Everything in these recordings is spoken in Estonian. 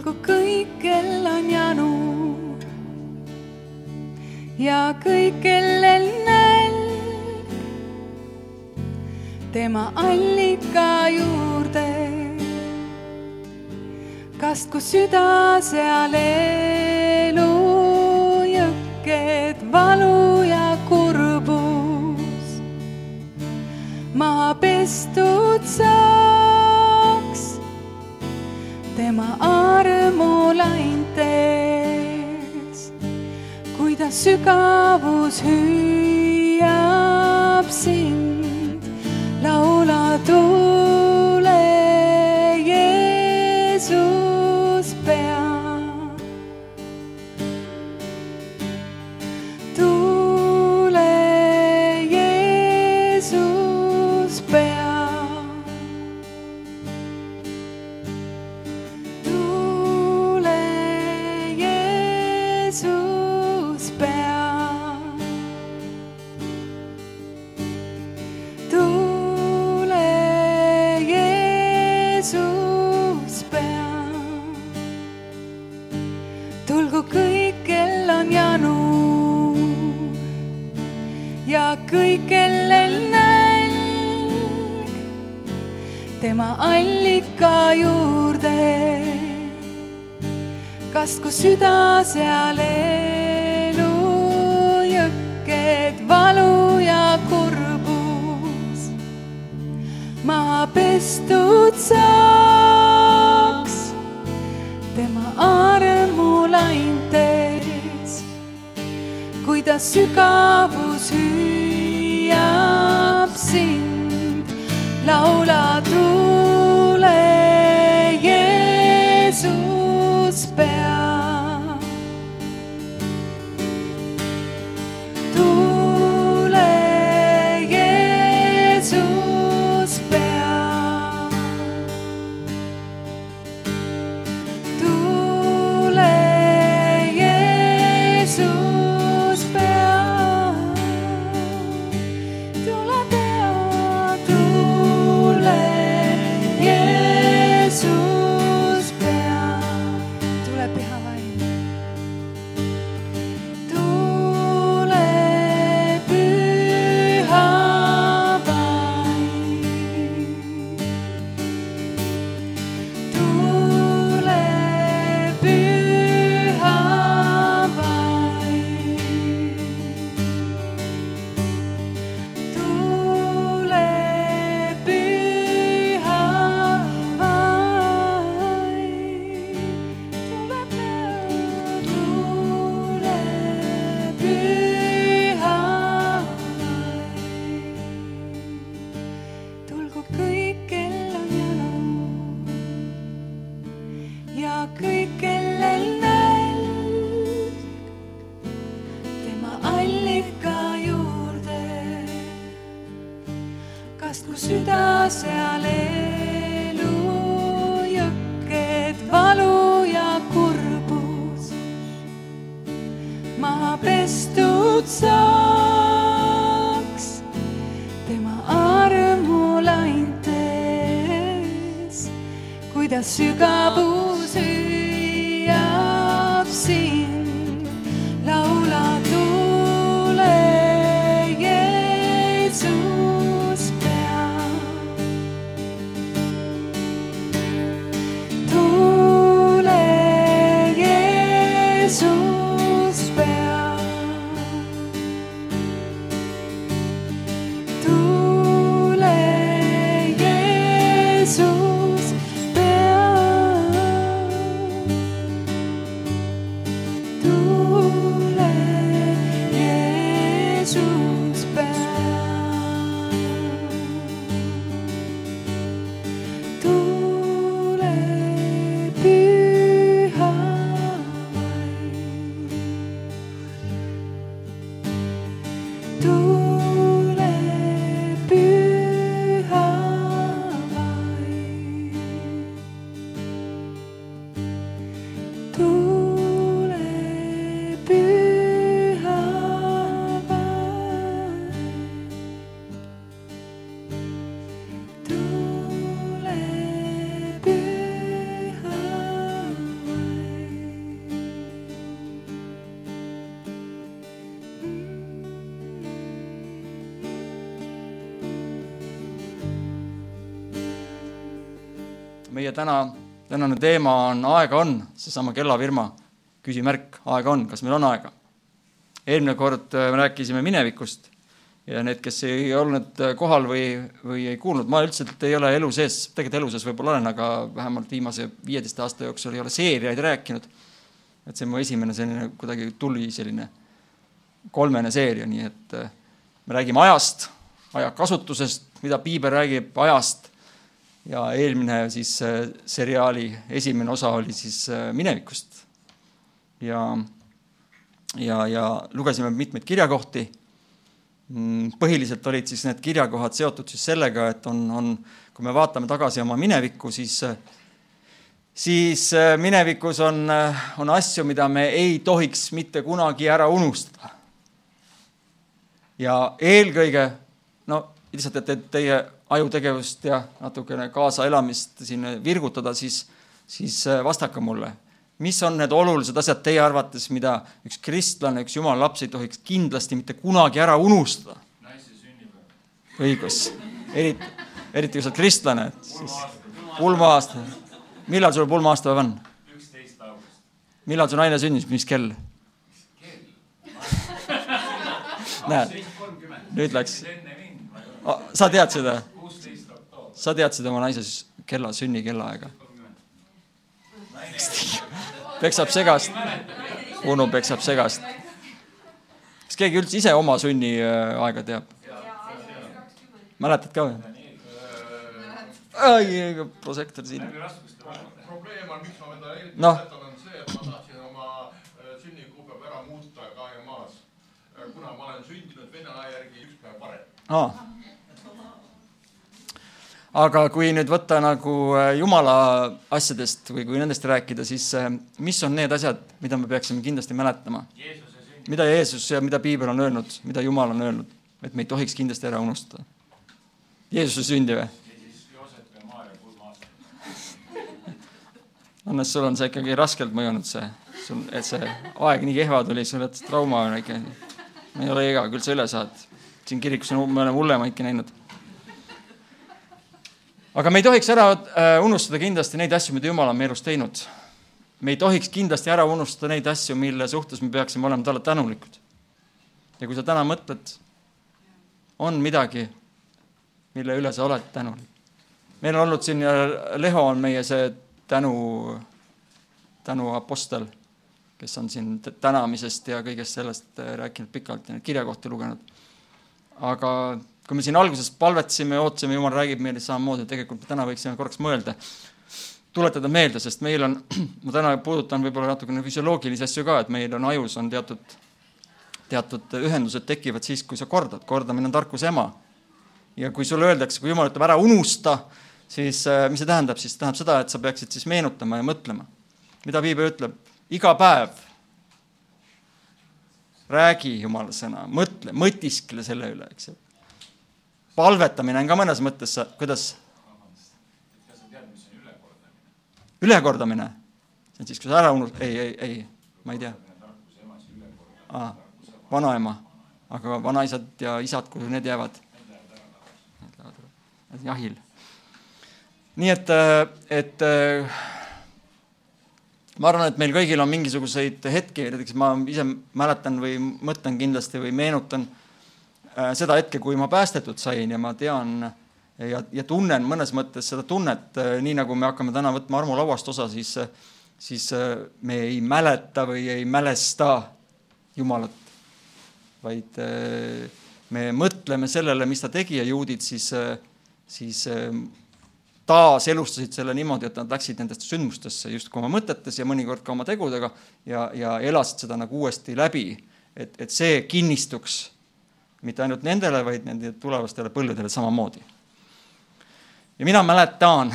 tulgu kõik, kel on janu. Ja kõik, kellel nälg, tema allika juurde. kastku süda seal elujõkked, valu ja kurbus? Maha pestud saaks tema armulaintes, kui ta sügavus hüüab sind, laula tule, kastku süda seal elujõkked, valu ja kurbus. Maha pestud saaks tema armulaintes, kui ta sügavus hüüab sind, laula tule, meie täna, tänane teema on Aega on, seesama kellavirma küsimärk, aega on, kas meil on aega? eelmine kord äh, me rääkisime minevikust ja need, kes ei olnud äh, kohal või, või ei kuulnud, ma üldiselt ei ole elu sees, tegelikult elu sees võib-olla olen, aga vähemalt viimase viieteist aasta jooksul ei ole seeriaid rääkinud. et see on mu esimene selline kuidagi tuli selline kolmene seeria, nii et äh, me räägime ajast, ajakasutusest, mida piibel räägib ajast ja eelmine siis seriaali esimene osa oli siis minevikust. ja ja, ja lugesime mitmeid kirjakohti. Mm, põhiliselt olid siis need kirjakohad seotud siis sellega, et on, on, kui me vaatame tagasi oma minevikku, siis, siis äh, minevikus on, äh, on asju, mida me ei tohiks mitte kunagi ära unustada. ja eelkõige, no lihtsalt, et, et teie ajutegevust ja natukene kaasaelamist siin virgutada, siis, siis äh, vastake mulle mis on need olulised asjad teie arvates, mida üks kristlane, üks jumala laps ei tohiks kindlasti mitte kunagi ära unustada? naise sünnipäev. õigus, eriti, eriti kui sa oled kristlane, et siis pulma-aasta. millal sul pulma-aastapäev on? üksteist august. millal su naine sündis, mis kell? näed, nüüd läks. sa tead seda? Sa tead seda oma naise kella, sünnikellaaega? peksab segast. Uno peksab segast. kas keegi üldse ise oma sünniaega teab? mäletad ka või? ai, prožektor siin. probleem on, miks ma seda eriti Noh. mäletan, on see, et ma tahtsin oma äh, sünnikuupäeva ära muuta KMA-s. kuna ma olen sündinud Vene aja järgi üks päev varem. aa. Aga kui nüüd võtta nagu äh, jumala asjadest või kui nendest rääkida, siis äh, mis on need asjad, mida me peaksime kindlasti mäletama? Mida Jeesus ja mida piibel on öelnud, mida Jumal on öelnud, et me ei tohiks kindlasti ära unustada. Jeesuse sündi või? Hannes, sul on see ikkagi raskelt mõjunud, see, sul, et see aeg nii kehva tuli, sul oled trauma on ikka. ei ole ega, küll sa üle saad. siin kirikus on, me oleme hullemaidki näinud. Aga me ei tohiks ära äh, unustada kindlasti neid asju, mida Jumal on meie elus teinud. me ei tohiks kindlasti ära unustada neid asju, mille suhtes me peaksime olema talle tänulikud. ja kui sa täna mõtled, on midagi, mille üle sa oled tänulik. meil on olnud siin ja Leho on meie see tänu, tänuapostel, kes on siin tänamisest ja kõigest sellest äh, rääkinud pikalt ja neid kirjakohti lugenud. aga kui me siin alguses palvetasime ja ootasime, Jumal räägib meile samamoodi, tegelikult me täna võiksime korraks mõelda, tuletada meelde, sest meil on, ma täna puudutan võib-olla natukene füsioloogilisi asju ka, et meil on ajus on teatud, teatud ühendused tekivad siis, kui sa kordad, kordamine on tarkuse ema. ja kui sulle öeldakse, kui Jumal ütleb ära unusta, siis äh, mis see tähendab, siis tähendab seda, et sa peaksid siis meenutama ja mõtlema. mida piibel ütleb? iga päev räägi Jumala sõna, mõtle, mõtiskle selle üle, eks ju. Palvetamine on ka mõnes mõttes, kuidas? ülekordamine? see on siis, kui sa ära unustad, ei, ei, ei, ma ei tea. vanaema, aga vanaisad ja isad, kuhu need jäävad? Jahil. nii et, et ma arvan, et meil kõigil on mingisuguseid hetki, näiteks ma ise mäletan või mõtlen kindlasti või meenutan äh, seda hetke, kui ma päästetud sain ja ma tean ja, ja tunnen mõnes mõttes seda tunnet, nii nagu me hakkame täna võtma armulauast osa, siis, siis äh, me ei mäleta või ei mälesta Jumalat, vaid äh, me mõtleme sellele, mis ta tegi ja juudid siis, siis taaselustasid selle niimoodi, et nad läksid nendesse sündmustesse justkui oma mõtetes ja mõnikord ka oma tegudega ja, ja elasid seda nagu uuesti läbi. et, et see kinnistuks mitte ainult nendele, vaid nende tulevastele põlvedele samamoodi. ja mina mäletan,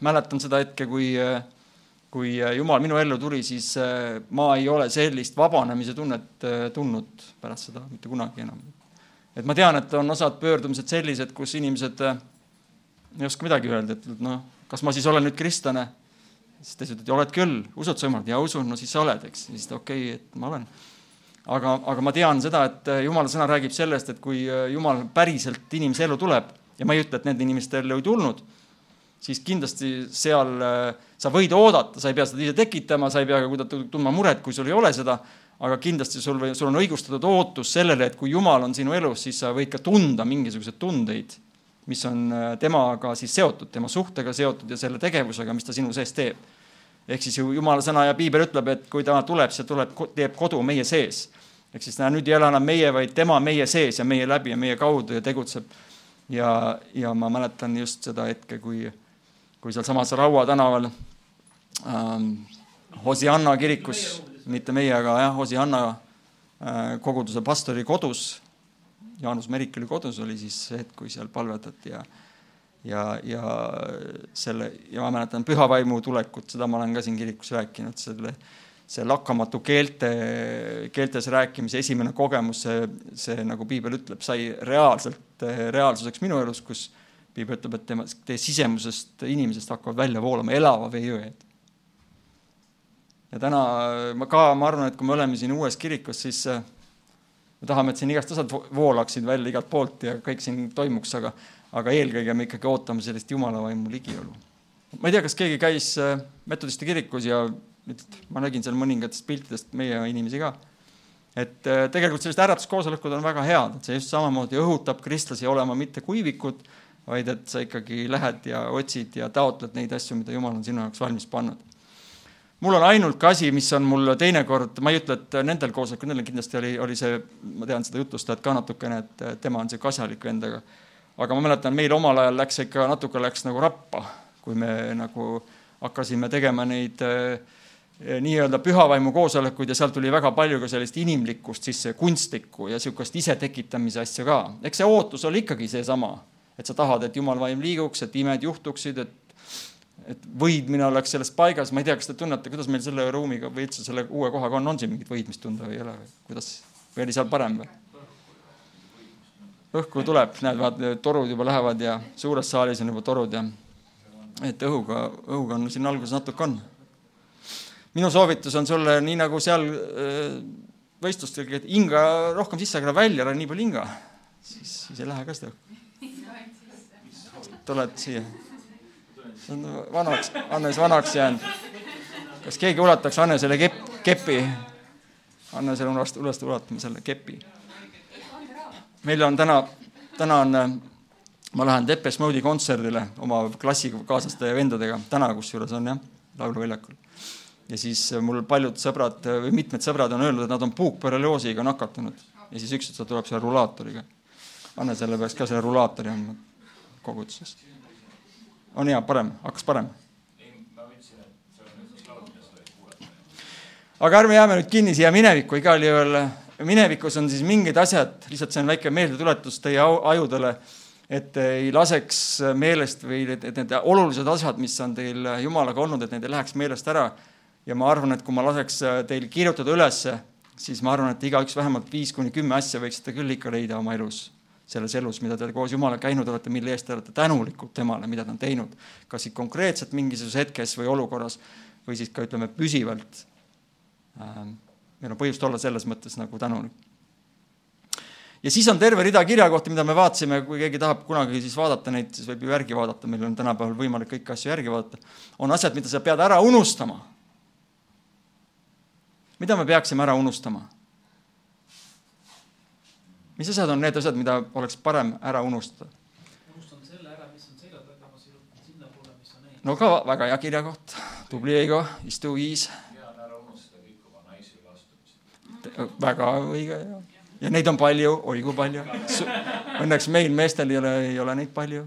mäletan seda hetke, kui, kui Jumal minu ellu tuli, siis äh, ma ei ole sellist vabanemise tunnet äh, tundnud pärast seda mitte kunagi enam. et ma tean, et on osad pöördumised sellised, kus inimesed äh, ei oska midagi öelda, et noh, kas ma siis olen nüüd kristlane? siis ta ütleb, et oled küll, usud sa Jumalat? jaa, usun, no siis sa oled, eks. siis ta okei okay,, et ma olen. Aga, aga ma tean seda, et Jumala sõna räägib sellest, et kui Jumal päriselt inimese ellu tuleb ja ma ei ütle, et nende inimeste ellu ei tulnud, siis kindlasti seal äh, sa võid oodata, sa ei pea seda ise tekitama, sa ei pea ka kuidagi tundma muret, kui sul ei ole seda, aga kindlasti sul või sul on õigustatud ootus sellele, et kui Jumal on sinu elus, siis sa võid ka tunda mingisuguseid tundeid, mis on äh, temaga siis seotud, tema suhtega seotud ja selle tegevusega, mis ta sinu sees teeb. ehk siis ju Jumala sõna ja piibel ütleb, et kui ta tuleb, see tuleb, teeb kodu meie sees. Ehk siis näe, nüüd ei ela enam meie, vaid tema meie sees ja meie läbi ja meie kaudu ja tegutseb. ja, ja ma mäletan just seda hetke, kui, kui sealsamas Raua tänaval ähm, Hosianna kirikus, mitte meie, aga jah, Hosianna äh, koguduse pastori kodus, Jaanus Merik oli kodus, oli siis see hetk, kui seal palvetati ja ja, ja selle ja ma mäletan pühavaimu tulekut, seda ma olen ka siin kirikus rääkinud, selle, see lakkamatu keelte, keeltes rääkimise esimene kogemus, see, see nagu piibel ütleb, sai reaalselt reaalsuseks minu elus, kus piibel ütleb, et tema, teie sisemusest inimesest hakkavad välja voolama elava vee jõed ja täna ma ka, ma arvan, et kui me oleme siin uues kirikus, siis äh, me tahame, et siin igast osad voolaksid välja igalt poolt ja kõik siin toimuks, aga, aga eelkõige me ikkagi ootame sellist jumala vaimu ligiolu. ma ei tea, kas keegi käis äh, metodiste kirikus ja nüüd ma nägin seal mõningatest piltidest meie inimesi ka. et äh, tegelikult sellised äratuskoosolekud on väga head, et see just samamoodi õhutab kristlasi olema mitte kuivikud, vaid et sa ikkagi lähed ja otsid ja taotled neid asju, mida Jumal on sinu jaoks valmis pannud mul on ainult asi, mis on mul teinekord, ma ei ütle, et nendel koosolekutel kindlasti oli, oli see, ma tean seda jutustajat ka natukene, et tema on sihuke asjalik vend, aga aga ma mäletan, meil omal ajal läks ikka natuke läks nagu rappa, kui me nagu hakkasime tegema neid eh, nii-öelda pühavaimu koosolekuid ja seal tuli väga palju ka sellist inimlikkust sisse, kunstlikku ja niisugust isetekitamise asja ka. eks see ootus oli ikkagi seesama, et sa tahad, et jumal vaim liiguks, et imed juhtuksid, et et võidmine oleks selles paigas, ma ei tea, kas te tunnete, kuidas meil selle ruumiga või üldse selle uue kohaga on, on siin mingit võidmist tunda või ei ole või kuidas, või oli seal parem või? õhku tuleb, näed, vaat torud juba lähevad ja suures saalis on juba torud ja et õhuga, õhuga on siin alguses natuke on. Minu soovitus on sulle, nii nagu seal äh, võistlustel, et hinga rohkem sisse, aga välja, ära nii palju hinga, siis, siis ei lähe ka seda tuled siia on vanaks, Hannes vanaks jäänud. kas keegi ulataks Hannesele kepp, kepi? Hannesele ulast-, ulast ulatame selle kepi. meil on täna, täna on, ma lähen Depeche Mode'i kontserdile oma klassikaaslaste ja vendadega, täna kusjuures on jah, lauluväljakul. Ja siis mul paljud sõbrad või mitmed sõbrad on öelnud, et nad on puukpõrelioosiga nakatunud ja siis üks, et ta tuleb selle rulaatoriga. Hannesele peaks ka selle rulaatori andma koguduses on hea, parem, hakkas parem. aga ärme jääme nüüd kinni siia minevikku, igal juhul minevikus on siis mingid asjad, lihtsalt see on väike meeldetuletus teie ajudele, et ei laseks meelest või et need olulised asjad, mis on teil Jumalaga olnud, et need ei läheks meelest ära. Ja ma arvan, et kui ma laseks teil kirjutada ülesse, siis ma arvan, et igaüks vähemalt viis kuni kümme asja võiksite küll ikka leida oma elus selles elus, mida te koos Jumalaga käinud olete, mille eest te olete tänulikud temale, mida ta on teinud. kas siis konkreetselt mingisuguses hetkes või olukorras või siis ka ütleme püsivalt. Ähm, meil on põhjust olla selles mõttes nagu tänulik. ja siis on terve rida kirjakohti, mida me vaatasime, kui keegi tahab kunagi siis vaadata neid, siis võib ju järgi vaadata, meil on tänapäeval võimalik kõiki asju järgi vaadata. on asjad, mida sa pead ära unustama. Mida me peaksime ära unustama? mis asjad on need asjad, mida oleks parem ära unustada? unustan selle ära, mis on selja taga, ma sirutan sinnapoole, mis on ees. no ka väga hea kirjakoht, tubli Heigo, istu viis. hea on ära unustada kõik oma naisi üleastumised. väga õige ja, ja neid on palju, oi kui palju. Õnneks meil meestel ei ole, ei ole neid palju.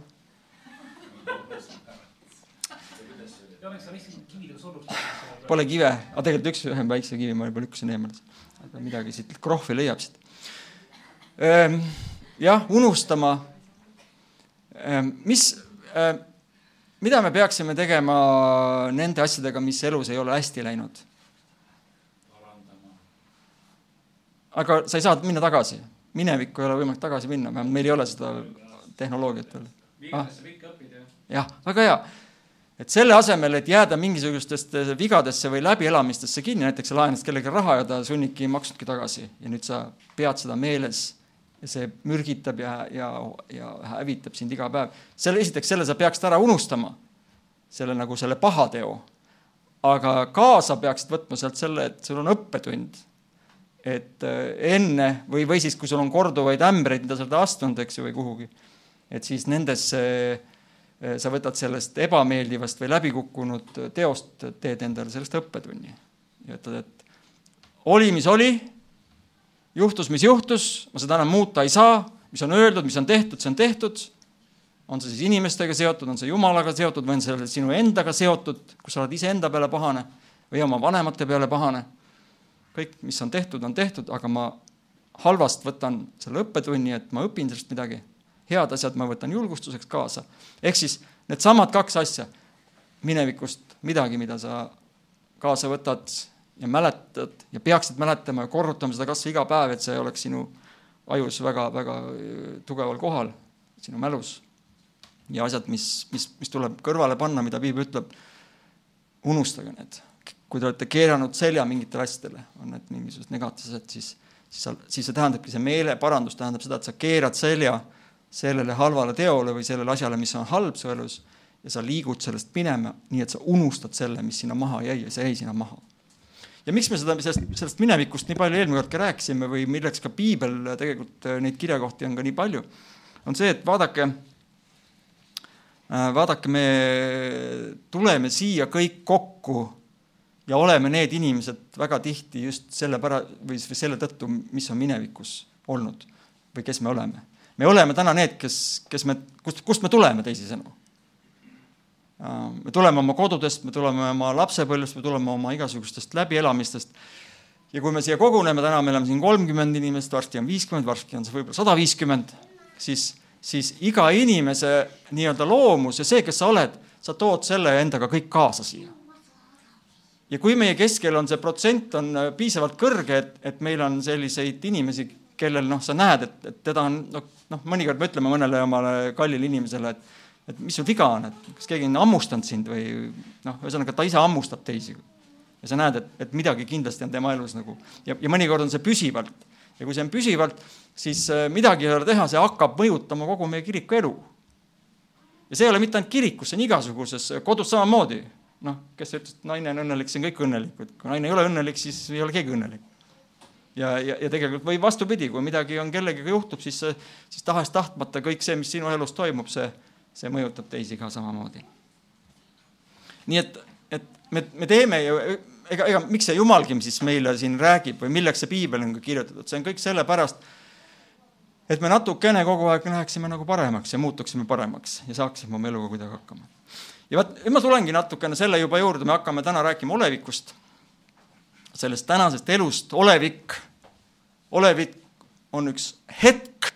ja oleks sa lihtsalt kividega solvunud. Pole kive, aga tegelikult üks, ühe väikse kivi ma juba lükkasin eemale. aga midagi siit krohvi leiab siit Ehm, jah, unustama, ehm, mis, ehm, mida me peaksime tegema nende asjadega, mis elus ei ole hästi läinud? aga sa ei saa minna tagasi, minevikku ei ole võimalik tagasi minna, vähemalt meil ei ole seda tehnoloogiat veel. vigadesse kõike õpid ja. jah, väga hea. Et selle asemel, et jääda mingisugustesse vigadesse või läbielamistesse kinni, näiteks sa laenasid kellelegi raha ja ta sunnibki, ei maksnudki tagasi ja nüüd sa pead seda meeles ja see mürgitab ja, ja, ja hävitab sind iga päev. selle, esiteks selle sa peaksid ära unustama. selle nagu selle pahateo. aga kaasa peaksid võtma sealt selle, et sul on õppetund. et äh, enne või, või siis, kui sul on korduvaid ämbreid, mida sa oled astunud, eks ju, või kuhugi, et siis nendesse äh, sa võtad sellest ebameeldivast või läbikukkunud teost, teed endale sellest õppetunni. ja ütled, et oli, mis oli, juhtus, mis juhtus, ma seda enam muuta ei saa, mis on öeldud, mis on tehtud, see on tehtud on see siis inimestega seotud, on see jumalaga seotud või on see sinu endaga seotud, kus sa oled iseenda peale pahane või oma vanemate peale pahane. kõik, mis on tehtud, on tehtud, aga ma halvast võtan selle õppetunni, et ma õpin sellest midagi. Head asjad ma võtan julgustuseks kaasa. ehk siis needsamad kaks asja, minevikust midagi, mida sa kaasa võtad ja mäletad ja peaksid mäletama ja korrutama seda kas või iga päev, et see oleks sinu ajus väga-väga tugeval kohal, sinu mälus ja asjad, mis, mis, mis tuleb kõrvale panna, mida piibel ütleb, unustage need. kui te olete keeranud selja mingitele asjadele, on need mingisugused negatiivsed, siis, siis siis see tähendabki, see meeleparandus tähendab seda, et sa keerad selja sellele halvale teole või sellele asjale, mis on halb su elus ja sa liigud sellest minema, nii et sa unustad selle, mis sinna maha jäi ja see jäi sinna maha. ja miks me seda, sellest, sellest minevikust nii palju eelmine kord ka rääkisime või milleks ka piibel tegelikult neid kirjakohti on ka nii palju, on see, et vaadake Äh, vaadake, me tuleme siia kõik kokku ja oleme need inimesed väga tihti just selle pära- või selle tõttu, mis on minevikus olnud või kes me oleme. Me oleme täna need, kes, kes me, kust, kust me tuleme, teisisõnu. Äh, me tuleme oma kodudest, me tuleme oma lapsepõlvest, me tuleme oma igasugustest läbielamistest. ja kui me siia koguneme, täna me oleme siin kolmkümmend inimest, varsti on viiskümmend, varsti on see võib-olla sada viiskümmend, siis siis iga inimese nii-öelda loomus ja see, kes sa oled, sa tood selle endaga kõik kaasa siia. ja kui meie keskel on see protsent on äh, piisavalt kõrge, et, et meil on selliseid inimesi, kellel noh, sa näed, et, et teda on noh, noh, mõnikord me ütleme mõnele omale kallile inimesele, et et mis sul viga on, et kas keegi on hammustanud sind või noh, ühesõnaga ta ise hammustab teisi. ja sa näed, et, et midagi kindlasti on tema elus nagu ja, ja mõnikord on see püsivalt ja kui see on püsivalt, siis äh, midagi ei ole teha, see hakkab mõjutama kogu meie kiriku elu. ja see ei ole mitte ainult kirikus, see on igasuguses, kodus samamoodi. noh, kes ütles, et naine on õnnelik, siis on kõik õnnelikud, kui naine ei ole õnnelik, siis ei ole keegi õnnelik. Ja, ja, ja tegelikult või vastupidi, kui midagi on kellegagi juhtub, siis, siis tahes-tahtmata kõik see, mis sinu elus toimub, see, see mõjutab teisi ka samamoodi. nii et, et me, me teeme ju ega, ega miks see jumalgi siis meile siin räägib või milleks see piibel on ka kirjutatud, see on kõik sellepärast, et me natukene kogu aeg läheksime nagu paremaks ja muutuksime paremaks ja saaksime oma eluga kuidagi hakkama. ja vot, nüüd ma tulengi natukene selle juba juurde, me hakkame täna rääkima olevikust, sellest tänasest elust, olevik, olevik on üks hetk,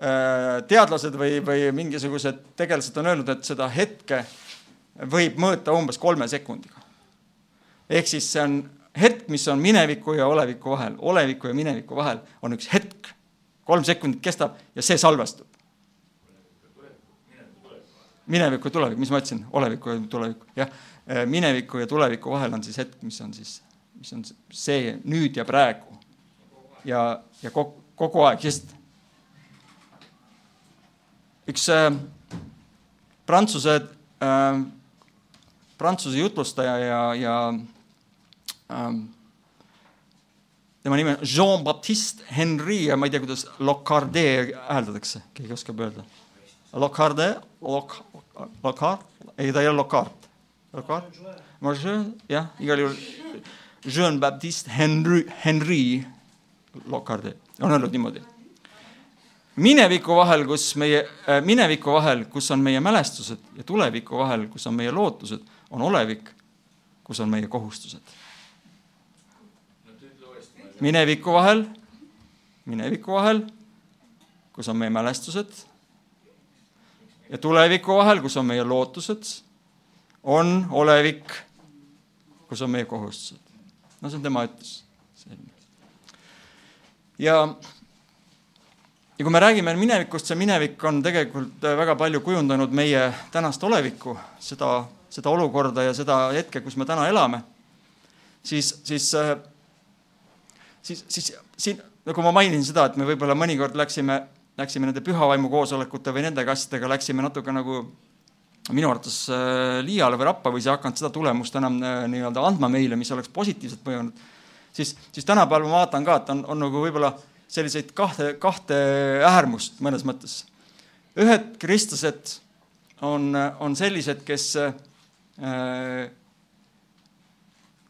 äh, teadlased või, või mingisugused tegelased on öelnud, et seda hetke võib mõõta umbes kolme sekundiga. Ehk siis see on hetk, mis on mineviku ja oleviku vahel, oleviku ja mineviku vahel on üks hetk, kolm sekundit kestab ja see salvestub. mineviku tulevik, mis ma ütlesin, oleviku ja tuleviku, jah, mineviku ja tuleviku vahel on siis hetk, mis on siis, mis on see nüüd ja praegu. ja, ja kogu, kogu aeg, sest üks äh, prantsuse äh, prantsuse jutlustaja ja, ja ähm, tema nimi on Jean-Baptiste Henri ja ma ei tea, kuidas Locardet hääldatakse, keegi oskab öelda? Locardet, Loc-, Locard, ei ta ei ole Locard. Locard? jah, igal juhul Jean-Baptiste Henri, Henri Locardet on öelnud niimoodi. mineviku vahel, kus meie äh,, mineviku vahel, kus on meie mälestused ja tuleviku vahel, kus on meie lootused, on olevik, kus on meie kohustused mineviku vahel, mineviku vahel, kus on meie mälestused, ja tuleviku vahel, kus on meie lootused, on olevik, kus on meie kohustused. no see on tema ütlus. ja, ja kui me räägime minevikust, see minevik on tegelikult väga palju kujundanud meie tänast olevikku, seda, seda olukorda ja seda hetke, kus me täna elame, siis, siis siis, siis siin, nagu ma mainisin seda, et me võib-olla mõnikord läksime, läksime nende pühavaimu koosolekute või nende asjadega läksime natuke nagu minu arvates äh, liiale või rappa või see ei hakanud seda tulemust enam äh, nii-öelda andma meile, mis oleks positiivselt mõjunud, siis, siis tänapäeval ma vaatan ka, et on, on nagu võib-olla selliseid kahte, kahte äärmust mõnes mõttes. ühed kristlased on, on sellised, kes äh,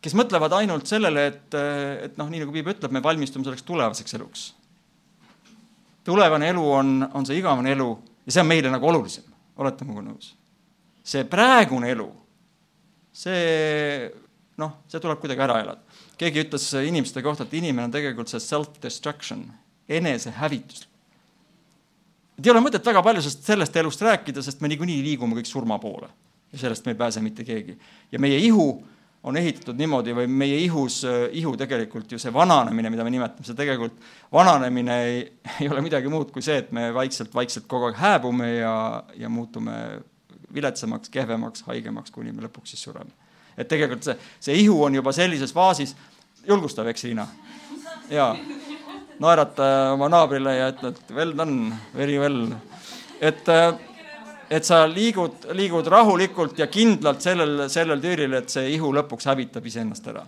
kes mõtlevad ainult sellele, et, et noh, nii nagu piibel ütleb, me valmistume selleks tulevaseks eluks. tulevane elu on, on see igavene elu ja see on meile nagu olulisem, olete minuga nõus? See praegune elu, see noh, see tuleb kuidagi ära elada. keegi ütles inimeste kohta, et inimene on tegelikult see self-destruction, enesehävitus. et ei ole mõtet väga palju sellest, sellest elust rääkida, sest me niikuinii liigume kõik surma poole ja sellest me ei pääse mitte keegi. ja meie ihu on ehitatud niimoodi või meie ihus, ihu tegelikult ju see vananemine, mida me nimetame, see tegelikult vananemine ei, ei ole midagi muud kui see, et me vaikselt-vaikselt kogu aeg hääbume ja, ja muutume viletsamaks, kehvemaks, haigemaks, kuni me lõpuks siis sureme. et tegelikult see, see ihu on juba sellises faasis, julgustav, eks, Liina? jaa, naerata oma naabrile ja ütle, et well done, very well. et äh, et sa liigud, liigud rahulikult ja kindlalt sellel, sellel tüüril, et see ihu lõpuks hävitab iseennast ära.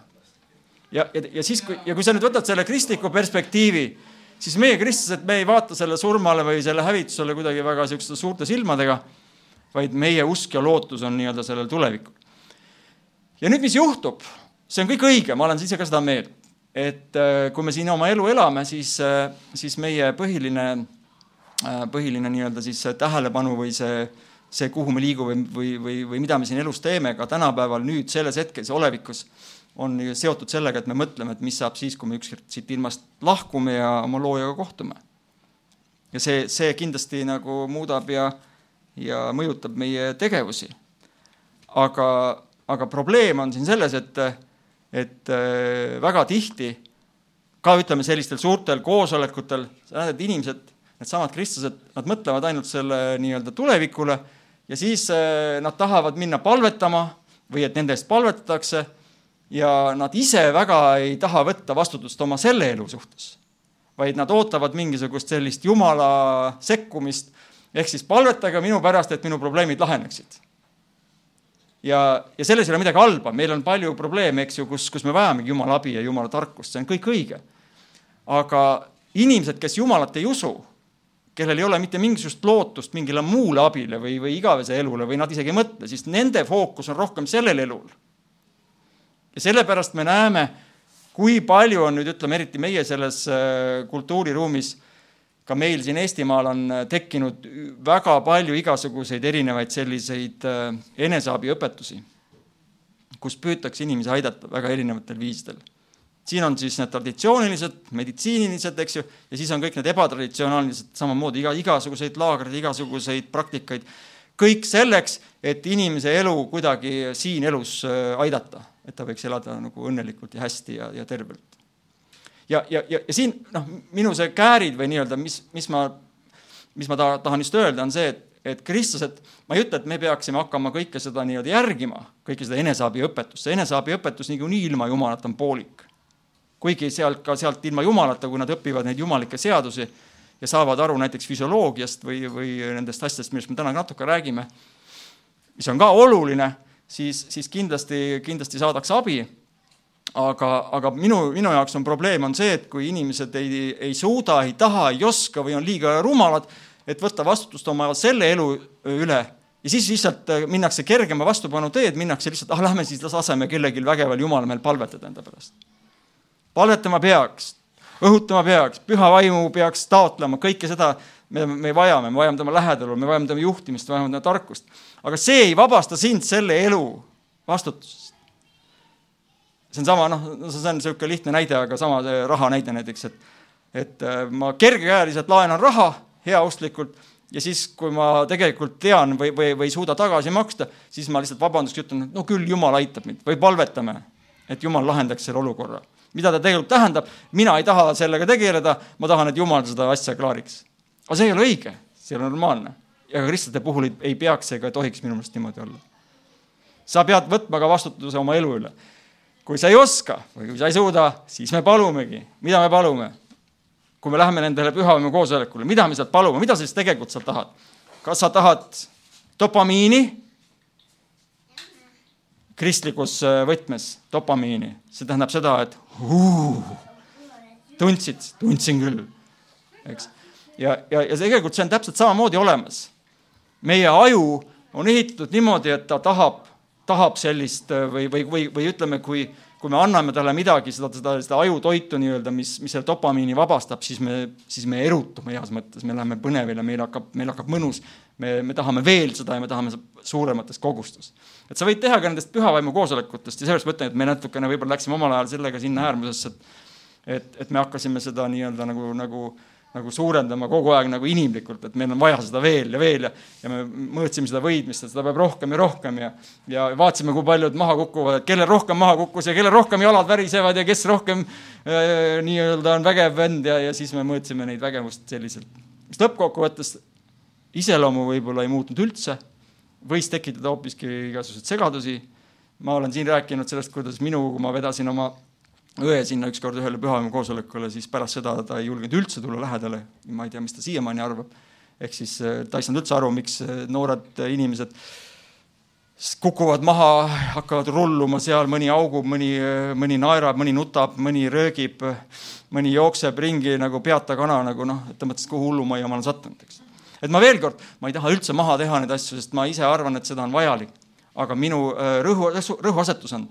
ja, ja, ja siis, kui, ja kui sa nüüd võtad selle kristliku perspektiivi, siis meie, kristlased, me ei vaata selle surmale või selle hävitusele kuidagi väga niisuguste suurte silmadega, vaid meie usk ja lootus on nii-öelda sellel tulevikul. ja nüüd, mis juhtub, see on kõik õige, ma olen ise ka seda meelt, et äh, kui me siin oma elu elame, siis, äh, siis meie põhiline Äh, põhiline nii-öelda siis tähelepanu või see, see, kuhu me liigume või, või, või mida me siin elus teeme ka tänapäeval, nüüd selles hetkes, olevikus, on seotud sellega, et me mõtleme, et mis saab siis, kui me ükskord siit ilmast lahkume ja oma loojaga kohtume. ja see, see kindlasti nagu muudab ja, ja mõjutab meie tegevusi. aga, aga probleem on siin selles, et, et äh, väga tihti ka ütleme, sellistel suurtel koosolekutel, sa näed, et inimesed needsamad kristlased, nad mõtlevad ainult selle nii-öelda tulevikule ja siis eh, nad tahavad minna palvetama või et nende eest palvetatakse ja nad ise väga ei taha võtta vastutust oma selle elu suhtes, vaid nad ootavad mingisugust sellist jumala sekkumist, ehk siis palvetage minu pärast, et minu probleemid laheneksid. ja, ja selles ei ole midagi halba, meil on palju probleeme, eks ju, kus, kus me vajamegi jumala abi ja jumala tarkust, see on kõik õige. aga inimesed, kes jumalat ei usu, kellel ei ole mitte mingisugust lootust mingile muule abile või, või igavese elule või nad isegi ei mõtle, siis nende fookus on rohkem sellel elul. ja sellepärast me näeme, kui palju on nüüd, ütleme eriti meie selles äh, kultuuriruumis, ka meil siin Eestimaal on äh, tekkinud väga palju igasuguseid erinevaid selliseid äh, eneseabiõpetusi, kus püütakse inimesi aidata väga erinevatel viisidel siin on siis need traditsioonilised, meditsiinilised, eks ju, ja siis on kõik need ebatraditsioonilised, samamoodi iga, igasuguseid laagreid, igasuguseid praktikaid. kõik selleks, et inimese elu kuidagi siin elus äh, aidata, et ta võiks elada nagu õnnelikult ja hästi ja, ja tervelt. Ja, ja, ja, ja siin noh, minu see käärid või nii-öelda, mis, mis ma, mis ma taha, tahan just öelda, on see, et et kristlased, ma ei ütle, et me peaksime hakkama kõike seda nii-öelda järgima, kõike seda eneseabiõpetust, see eneseabiõpetus niikuinii ilma Jumalata on poolik kuigi sealt ka sealt ilma jumalata, kui nad õpivad neid jumalikke seadusi ja saavad aru näiteks füsioloogiast või, või nendest asjadest, millest me täna natuke räägime, mis on ka oluline, siis, siis kindlasti, kindlasti saadakse abi. Aga, aga minu, minu jaoks on probleem on see, et kui inimesed ei, ei suuda, ei taha, ei oska või on liiga rumalad, et võtta vastutust oma selle elu üle ja siis lihtsalt minnakse kergema vastupanu teed, minnakse lihtsalt, ah lähme siis laseme kellelgi vägeval Jumal meil palvetada enda pärast palvetama peaks, õhutama peaks, püha vaimu peaks taotlema, kõike seda me, me vajame, me vajame tema lähedal, me vajame tema juhtimist, vajame tema tarkust. aga see ei vabasta sind selle elu vastutusest. See on sama, noh, see on niisugune lihtne näide, aga sama see raha näide näiteks, et et äh, ma kergekäeliselt laenan raha heaustlikult ja siis, kui ma tegelikult tean või, või, või ei suuda tagasi maksta, siis ma lihtsalt vabanduseks ütlen, et no küll Jumal aitab mind või palvetame, et Jumal lahendaks selle olukorra mida ta tegelikult tähendab, mina ei taha sellega tegeleda, ma tahan, et Jumal seda asja klaariks. aga see ei ole õige, see ei ole normaalne. ja ka kristlate puhul ei, ei peaks ega tohiks minu meelest niimoodi olla. sa pead võtma ka vastutuse oma elu üle. Kui sa ei oska või kui sa ei suuda, siis me palumegi, mida me palume? kui me läheme nendele pühavaimu koosolekule, mida me sealt palume, mida sa siis tegelikult sealt tahad? kas sa tahad dopamiini kristlikus äh, võtmes dopamiini, see tähendab seda, et huu, tundsid, tundsin küll, eks. ja, ja, ja tegelikult see on täpselt samamoodi olemas. meie aju on ehitatud niimoodi, et ta tahab, tahab sellist äh, või, või, või, või ütleme, kui, kui me anname talle midagi, seda, seda, seda ajutoitu nii-öelda, mis, mis selle dopamiini vabastab, siis me, siis me erutume heas mõttes, me läheme põnevile, meil hakkab, meil hakkab mõnus. me, me tahame veel seda ja me tahame suuremates kogustes. et sa võid teha ka nendest pühavaimu koosolekutest ja sellepärast ma ütlen, et me natukene võib-olla läksime omal ajal sellega sinna äärmusesse, et et, et me hakkasime seda nii-öelda nagu, nagu nagu suurendama kogu aeg nagu inimlikult, et meil on vaja seda veel ja veel ja, ja me mõõtsime seda võidmist, et seda peab rohkem ja rohkem ja, ja vaatasime, kui paljud maha kukuvad, et kellel rohkem maha kukkus ja kellel rohkem jalad värisevad ja kes rohkem äh, nii-öelda on vägev vend ja, ja siis me mõõtsime neid vägevust selliselt. mis lõppkokkuvõttes iseloomu võib-olla ei muutnud üldse, võis tekitada hoopiski igasuguseid segadusi. ma olen siin rääkinud sellest, kuidas minu, kui ma vedasin oma õe sinna ükskord ühele pühapäeva koosolekule, siis pärast seda ta ei julgenud üldse tulla lähedale. ma ei tea, mis ta siiamaani arvab. ehk siis äh, ta ei saanud üldse aru, miks äh, noored äh, inimesed kukuvad maha, hakkavad rulluma seal, mõni augub, mõni, mõni naerab, mõni nutab, mõni röögib, mõni jookseb ringi nagu peata kana nagu noh, et ta mõtles, kuhu hullumajja ma olen sattunud, eks. et ma veel kord, ma ei taha üldse maha teha neid asju, sest ma ise arvan, et seda on vajalik. aga minu rõhu, rõhuasetus on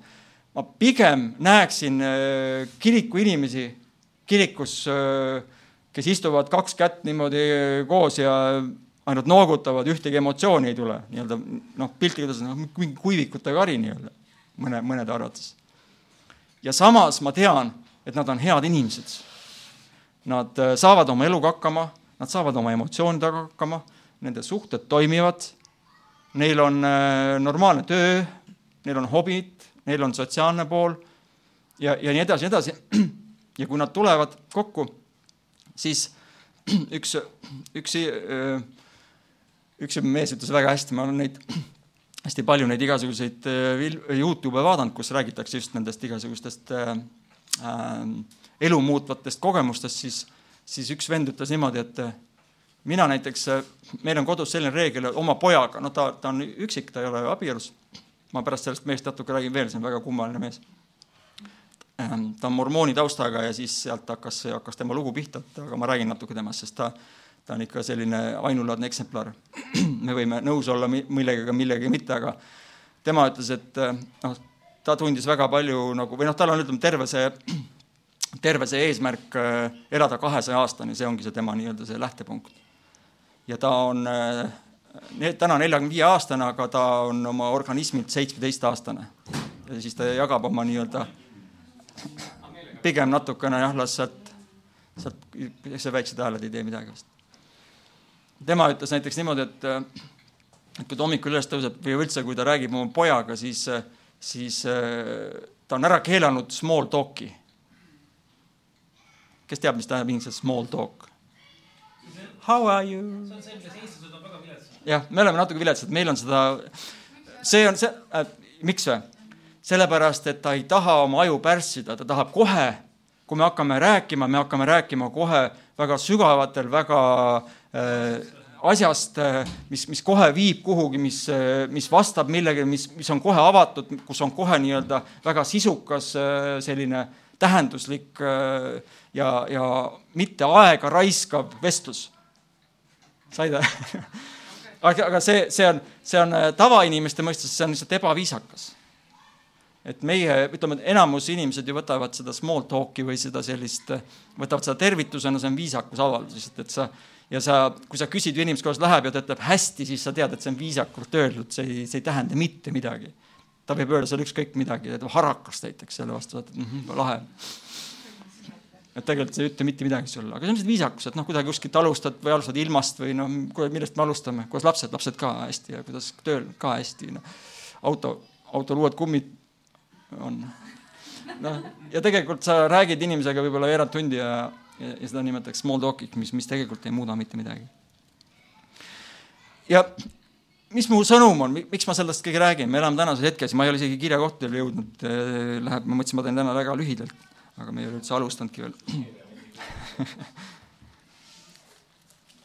ma pigem näeksin äh, kiriku inimesi kirikus, äh, kes istuvad kaks kätt niimoodi koos ja ainult noogutavad, ühtegi emotsiooni ei tule, nii-öelda noh, piltlikult öeldes noh, mingi kuivikute kari nii-öelda mõne, mõnede arvates. ja samas ma tean, et nad on head inimesed. Nad äh, saavad oma eluga hakkama, nad saavad oma emotsioonidega hakkama, nende suhted toimivad, neil on normaalne töö, neil on hobid, neil on sotsiaalne pool ja, ja nii edasi, nii edasi. ja kui nad tulevad kokku, siis üks, üks, üks mees ütles väga hästi, ma olen neid hästi palju neid igasuguseid Youtube'e vaadanud, kus räägitakse just nendest igasugustest äh, elu muutvatest kogemustest, siis, siis üks vend ütles niimoodi, et mina näiteks, meil on kodus selline reegel oma pojaga, no ta, ta on üksik, ta ei ole abielus ma pärast sellest mehest natuke räägin veel, see on väga kummaline mees. Ehm, ta on mormooni taustaga ja siis sealt hakkas, hakkas tema lugu pihta, aga ma räägin natuke temast, sest ta, ta on ikka selline ainulaadne eksemplar. me võime nõus olla millegagi, millegagi mitte, aga tema ütles, et noh, ta tundis väga palju nagu või noh, tal on, ütleme, terve see, terve see eesmärk äh, elada kahesaja aastani, see ongi see tema nii-öelda see lähtepunkt. ja ta on äh, täna neljakümne viie aastane, aga ta on oma organismilt seitsmeteistaastane. ja siis ta jagab oma nii-öelda pigem natukene jah, las sealt, sealt, see väiksed hääled ei tee midagi vist. tema ütles näiteks niimoodi, et, et kui ta hommikul üles tõuseb või üldse, kui ta räägib oma pojaga, siis, siis ta on ära keelanud small talk'i. kes teab, mis tähendab inglise small talk? How are you? see on see, milles eestlased on väga viletsad. Jah, me oleme natuke viletsad, meil on seda, see on see äh,, miks või? sellepärast, et ta ei taha oma aju pärssida, ta tahab kohe, kui me hakkame rääkima, me hakkame rääkima kohe väga sügavatel, väga äh, asjast, mis, mis kohe viib kuhugi, mis, mis vastab millegi, mis, mis on kohe avatud, kus on kohe nii-öelda väga sisukas selline tähenduslik ja, ja mitte aega raiskav vestlus. said või? aga, aga see, see on, see on tavainimeste mõistes, see on lihtsalt ebaviisakas. et meie, ütleme, enamus inimesed ju võtavad seda small talk'i või seda sellist, võtavad seda tervitusena, see on viisakusavaldus lihtsalt, et sa ja sa, kui sa küsid inimest, kuidas läheb ja ta ütleb hästi, siis sa tead, et see on viisakalt öeldud, see ei, see ei tähenda mitte midagi. ta võib öelda sulle ükskõik midagi, harakas näiteks selle vastu, et mm -hmm, lahe. Et tegelikult see ei ütle mitte midagi sulle, aga see on lihtsalt viisakus, et noh, kuidagi kuskilt alustad või alustad ilmast või noh, millest me alustame, kuidas lapsed, lapsed ka hästi ja kuidas tööl? Ka hästi, noh. auto, autol uued kummid on. noh, ja tegelikult sa räägid inimesega võib-olla veerand tundi ja ja, ja seda nimetatakse small talk'iks, mis, mis tegelikult ei muuda mitte midagi. ja mis mu sõnum on, miks ma sellest kõige räägin, me elame tänases hetkes, ma ei ole isegi kirjakohtadele jõudnud, läheb, ma mõtlesin, ma teen täna väga lühidalt, aga me ei ole üldse alustanudki veel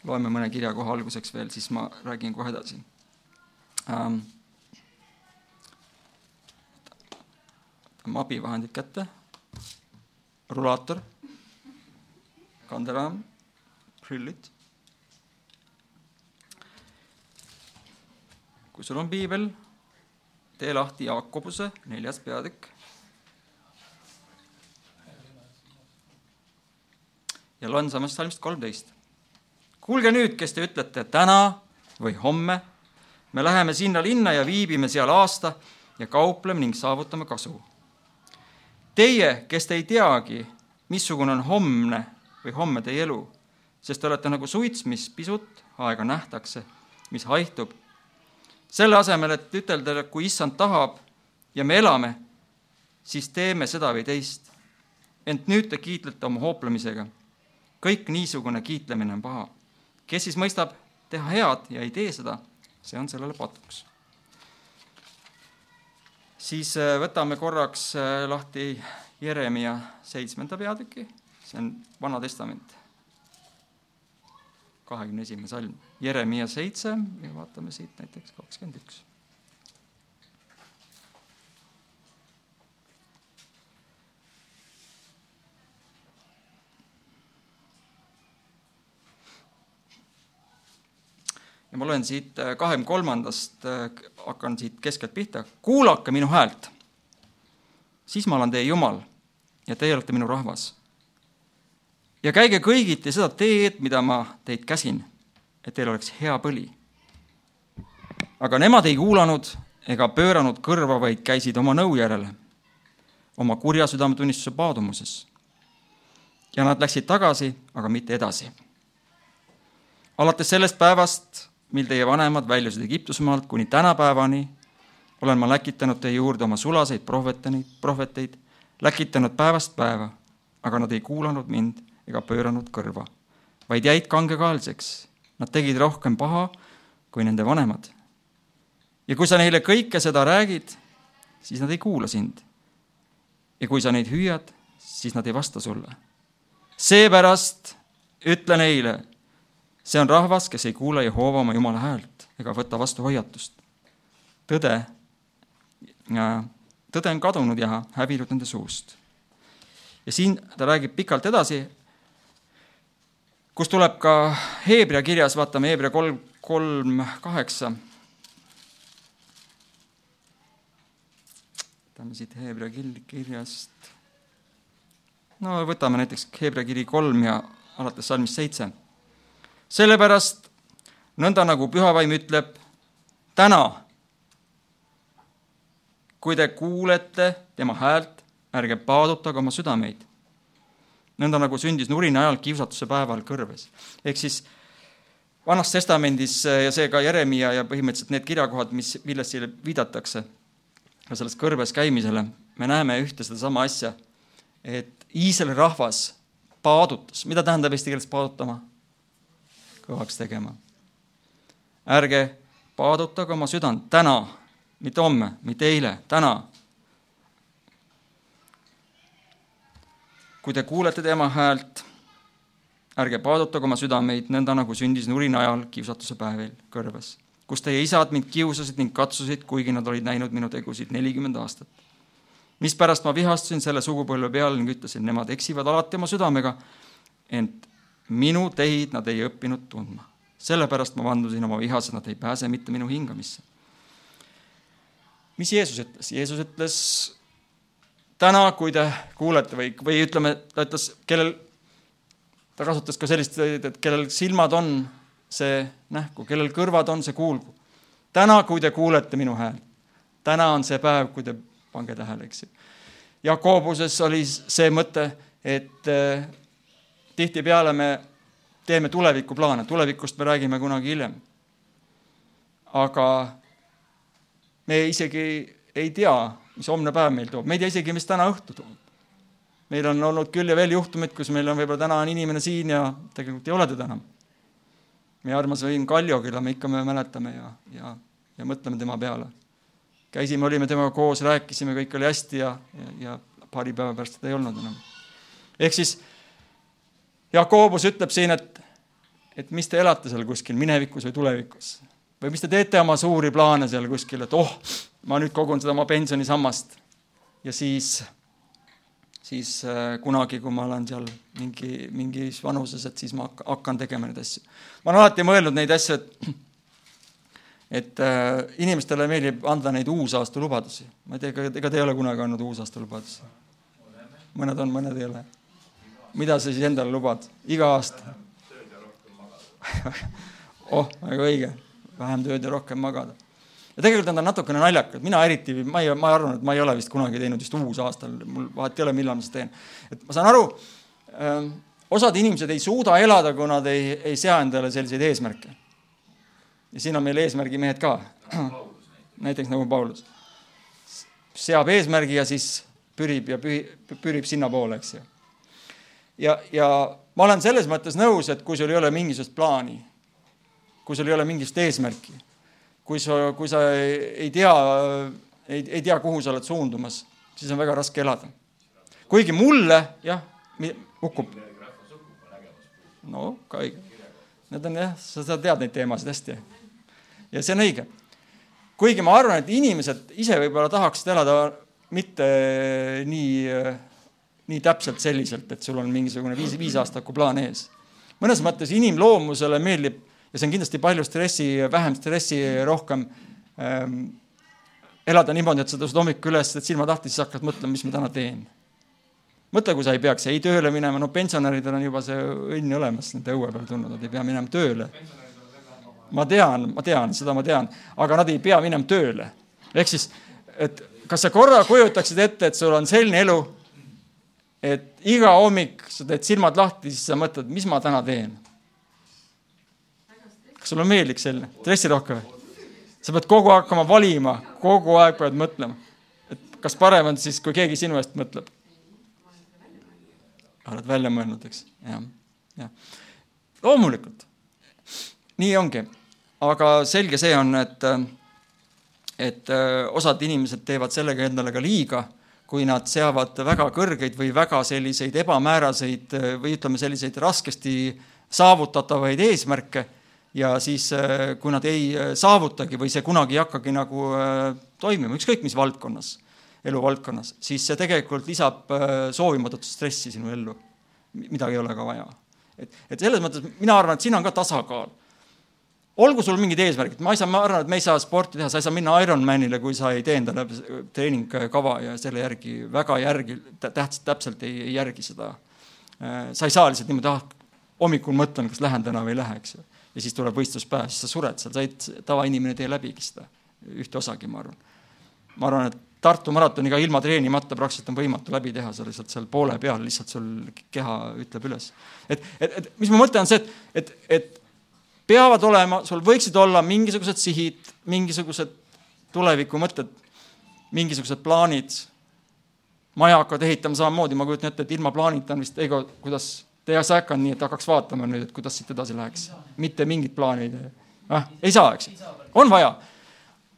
loeme mõne kirja kohe alguseks veel, siis ma räägin kohe edasi ähm,. võtame abivahendid kätte, rulaator, kanderaam, prillid. kui sul on piibel, tee lahti Jaakobuse neljas peatükk. Ja loen samast salmist kolmteist. kuulge nüüd, kes te ütlete täna või homme, me läheme sinna linna ja viibime seal aasta ja kaupleme ning saavutame kasu. Teie, kes te ei teagi, missugune on homne või homme teie elu, sest te olete nagu suits, mis pisut aega nähtakse, mis haihtub. selle asemel, et ütelda, kui issand tahab ja me elame, siis teeme seda või teist. ent nüüd te kiitlete oma hooplemisega. Kõik niisugune kiitlemine on paha. kes siis mõistab teha head ja ei tee seda, see on sellele patuks siis äh, võtame korraks äh, lahti Jeremia seitsmenda peatüki, see on Vana Testament, kahekümne esimene salm. Jeremia seitse ja vaatame siit näiteks kakskümmend üks. Ja ma loen siit äh, kahekümne kolmandast, äh, hakkan siit keskelt pihta. kuulake minu häält, siis ma olen teie Jumal ja teie olete minu rahvas. ja käige kõigiti seda teed, mida ma teid käsin, et teil oleks hea põli. aga nemad ei kuulanud ega pööranud kõrva, vaid käisid oma nõu järele, oma kurja südametunnistuse paadumuses. ja nad läksid tagasi, aga mitte edasi. alates sellest päevast mil teie vanemad väljusid Egiptusmaalt kuni tänapäevani, olen ma läkitanud teie juurde oma sulaseid prohveteid, prohveteid, läkitanud päevast päeva, aga nad ei kuulanud mind ega pööranud kõrva, vaid jäid kangekaelseks. Nad tegid rohkem paha kui nende vanemad. ja kui sa neile kõike seda räägid, siis nad ei kuula sind. ja kui sa neid hüüad, siis nad ei vasta sulle. seepärast ütle neile see on rahvas, kes ei kuule Jehova oma Jumala häält ega võta vastu hoiatust. tõde, tõde on kadunud ja hävinud nende suust. ja siin ta räägib pikalt edasi, kus tuleb ka Heebrea kirjas, vaatame Heebrea kolm, kolm kaheksa. võtame siit Heebrea kirjast. no võtame näiteks Heebrea kiri kolm ja alates salmist seitse sellepärast nõnda nagu pühavaim ütleb, täna, kui te kuulete tema häält, ärge paadutage oma südameid. nõnda nagu sündis nurina ajal kiusatuse päeval kõrves. ehk siis Vanas Testamendis ja seega Jeremia ja põhimõtteliselt need kirjakohad, mis, millest siia viidatakse, ka selles kõrves käimisele, me näeme ühte sedasama asja, et Iisraeli rahvas paadutas, mida tähendab eesti keeles paadutama? Kõvaks tegema. ärge paadutage oma südant täna, mitte homme, mitte eile, täna. kui te kuulete tema häält, ärge paadutage oma südameid nõnda, nagu sündis nurina ajal kiusatuse päevil kõrves, kus teie isad mind kiusasid ning katsusid, kuigi nad olid näinud minu tegusid nelikümmend aastat. mispärast ma vihastusin selle sugupõlve peale ning ütlesin, nemad eksivad alati oma südamega, ent minu teid nad ei õppinud tundma. sellepärast ma vandusin oma vihas, et nad ei pääse mitte minu hingamisse. mis Jeesus ütles? Jeesus ütles täna, kui te kuulete või, või ütleme, ta ütles, kellel, ta kasutas ka sellist, et kellel silmad on, see nähku, kellel kõrvad on, see kuulgu. täna, kui te kuulete minu häält, täna on see päev, kui te, pange tähele, eks ju. Jakobuses oli see mõte, et tihtipeale me teeme tulevikuplaane, tulevikust me räägime kunagi hiljem. aga me isegi ei tea, mis homne päev meil toob, me ei tea isegi, mis täna õhtu toob. meil on olnud küll ja veel juhtumeid, kus meil on võib-olla täna on inimene siin ja tegelikult ei ole teda enam. meie armas Võim Kaljo, keda me ikka me mäletame ja, ja, ja mõtleme tema peale. käisime, olime temaga koos, rääkisime, kõik oli hästi ja, ja, ja paari päeva pärast teda ei olnud enam. ehk siis Jakobus ütleb siin, et, et mis te elate seal kuskil minevikus või tulevikus või mis te teete oma suuri plaane seal kuskil, et oh, ma nüüd kogun seda oma pensionisammast. ja siis, siis äh, kunagi, kui ma olen seal mingi, mingis vanuses, et siis ma hakka- hakkan tegema neid asju. ma olen alati mõelnud neid asju, et et äh, inimestele meeldib anda neid uusaastulubadusi. ma ei tea, ega, te ei ole kunagi andnud uusaastulubadusi? mõned on, mõned ei ole. Mida sa siis endale lubad? iga aasta? oh, väga õige. vähem tööd ja rohkem magada. ja tegelikult on natukene naljakad, mina eriti, ma ei, ma arvan, et ma ei ole vist kunagi teinud vist uusaastal, mul vahet ei ole, millal ma seda teen. et ma saan aru ähm,, osad inimesed ei suuda elada, kui nad ei, ei sea endale selliseid eesmärke. ja siin on meil eesmärgimehed ka. näiteks nagu Paulus. seab eesmärgi ja siis pürib ja pühi, pürib sinnapoole, eks ju. Ja, ja ma olen selles mõttes nõus, et kui sul ei ole mingisugust plaani, kui sul ei ole mingisugust eesmärki, kui sa, kui sa ei, ei tea, ei, ei tea, kuhu sa oled suundumas, siis on väga raske elada. kuigi mulle, jah, hukkub. no ka õige. Need on jah, sa, sa tead neid teemasid hästi. ja see on õige. kuigi ma arvan, et inimesed ise võib-olla tahaksid elada mitte nii, nii täpselt selliselt, et sul on mingisugune viis, viisaastaku plaan ees. mõnes mõttes inimloomusele meeldib ja see on kindlasti palju stressi, vähem stressi, rohkem ähm, elada niimoodi, et sa tõused hommikul üles, et silmad lahti, siis hakkad mõtlema, mis ma täna teen. mõtle, kui sa ei peaks ei tööle minema, no pensionäridel on juba see õnn olemas nende õue peal tulnud, nad ei pea minema tööle. ma tean, ma tean, seda ma tean, aga nad ei pea minema tööle. ehk siis, et kas sa korra kujutaksid ette, et sul on selline elu, et iga hommik sa teed silmad lahti, siis sa mõtled, mis ma täna teen? kas sulle meeldib selline, stressirohke või? sa pead kogu aeg hakkama valima, kogu aeg pead mõtlema, et kas parem on siis, kui keegi sinu eest mõtleb. oled välja mõelnud, eks, jah, jah. loomulikult, nii ongi, aga selge see on, et et osad inimesed teevad sellega endale ka liiga, kui nad seavad väga kõrgeid või väga selliseid ebamääraseid või ütleme, selliseid raskesti saavutatavaid eesmärke ja siis, kui nad ei saavutagi või see kunagi ei hakkagi nagu toimima, ükskõik mis valdkonnas, eluvaldkonnas, siis see tegelikult lisab soovimatut stressi sinu ellu, mida ei ole ka vaja. et, et selles mõttes mina arvan, et siin on ka tasakaal olgu sul mingid eesmärgid, ma ei saa, ma arvan, et me ei saa sporti teha, sa ei saa minna Ironmanile, kui sa ei tee endale treeningkava ja selle järgi väga järgi, tähtsalt, täpselt ei, ei järgi seda. sa ei saa lihtsalt niimoodi, ah, hommikul mõtlen, kas lähen täna või ei lähe, eks ju. ja siis tuleb võistluspäev, siis sa sured seal, sa ei, tavainimene ei tee läbigi seda, ühte osagi, ma arvan. ma arvan, et Tartu maratoniga ilma treenimata praktiliselt on võimatu läbi teha, sa lihtsalt seal poole peal, lihtsalt sul keha ütleb üles. et, et, et mis ma mõtlen, on see, et, et, et peavad olema, sul võiksid olla mingisugused sihid, mingisugused tulevikumõtted, mingisugused plaanid. maja hakkad ehitama samamoodi, ma kujutan ette, et ilma plaanita on vist, Eigo, kuidas sa äkki on nii, et hakkaks vaatama nüüd, et kuidas siit edasi läheks, mitte mingit plaani ei tee ah,. ei saa, eks, on vaja.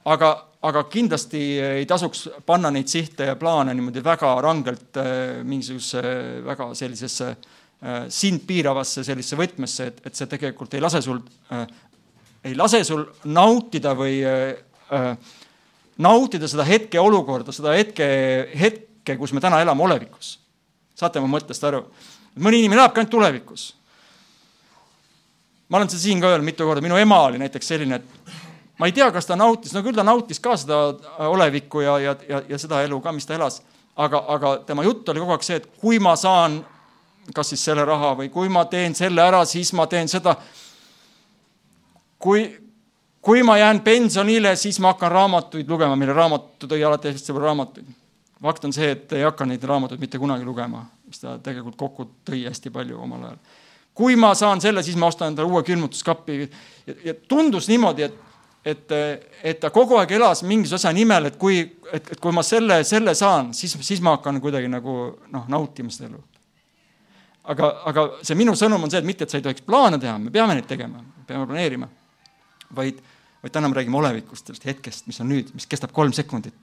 aga, aga kindlasti ei tasuks panna neid sihte ja plaane niimoodi väga rangelt mingisugusesse väga sellisesse Äh, sind piiravasse sellisesse võtmesse, et, et see tegelikult ei lase sul äh,, ei lase sul nautida või äh, äh, nautida seda hetkeolukorda, seda hetke, hetke, kus me täna elame olevikus. saate mu mõttest aru? mõni inimene elabki ainult tulevikus. ma olen seda siin ka öelnud mitu korda, minu ema oli näiteks selline, et ma ei tea, kas ta nautis, no küll ta nautis ka seda olevikku ja, ja, ja, ja seda elu ka, mis ta elas, aga, aga tema jutt oli kogu aeg see, et kui ma saan kas siis selle raha või kui ma teen selle ära, siis ma teen seda. kui, kui ma jään pensionile, siis ma hakkan raamatuid lugema, mille raamatu tõi alati hästi palju raamatuid. fakt on see, et ei hakka neid raamatuid mitte kunagi lugema, mis ta tegelikult kokku tõi hästi palju omal ajal. kui ma saan selle, siis ma ostan endale uue külmutuskapi ja, ja tundus niimoodi, et et, et ta kogu aeg elas mingisuguse asja nimel, et kui, et, et kui ma selle, selle saan, siis, siis ma hakkan kuidagi nagu noh, nautima seda elu aga, aga see minu sõnum on see, et mitte, et sa ei tohiks plaane teha, me peame neid tegema, peame planeerima, vaid, vaid täna me räägime olevikust, sellest hetkest, mis on nüüd, mis kestab kolm sekundit.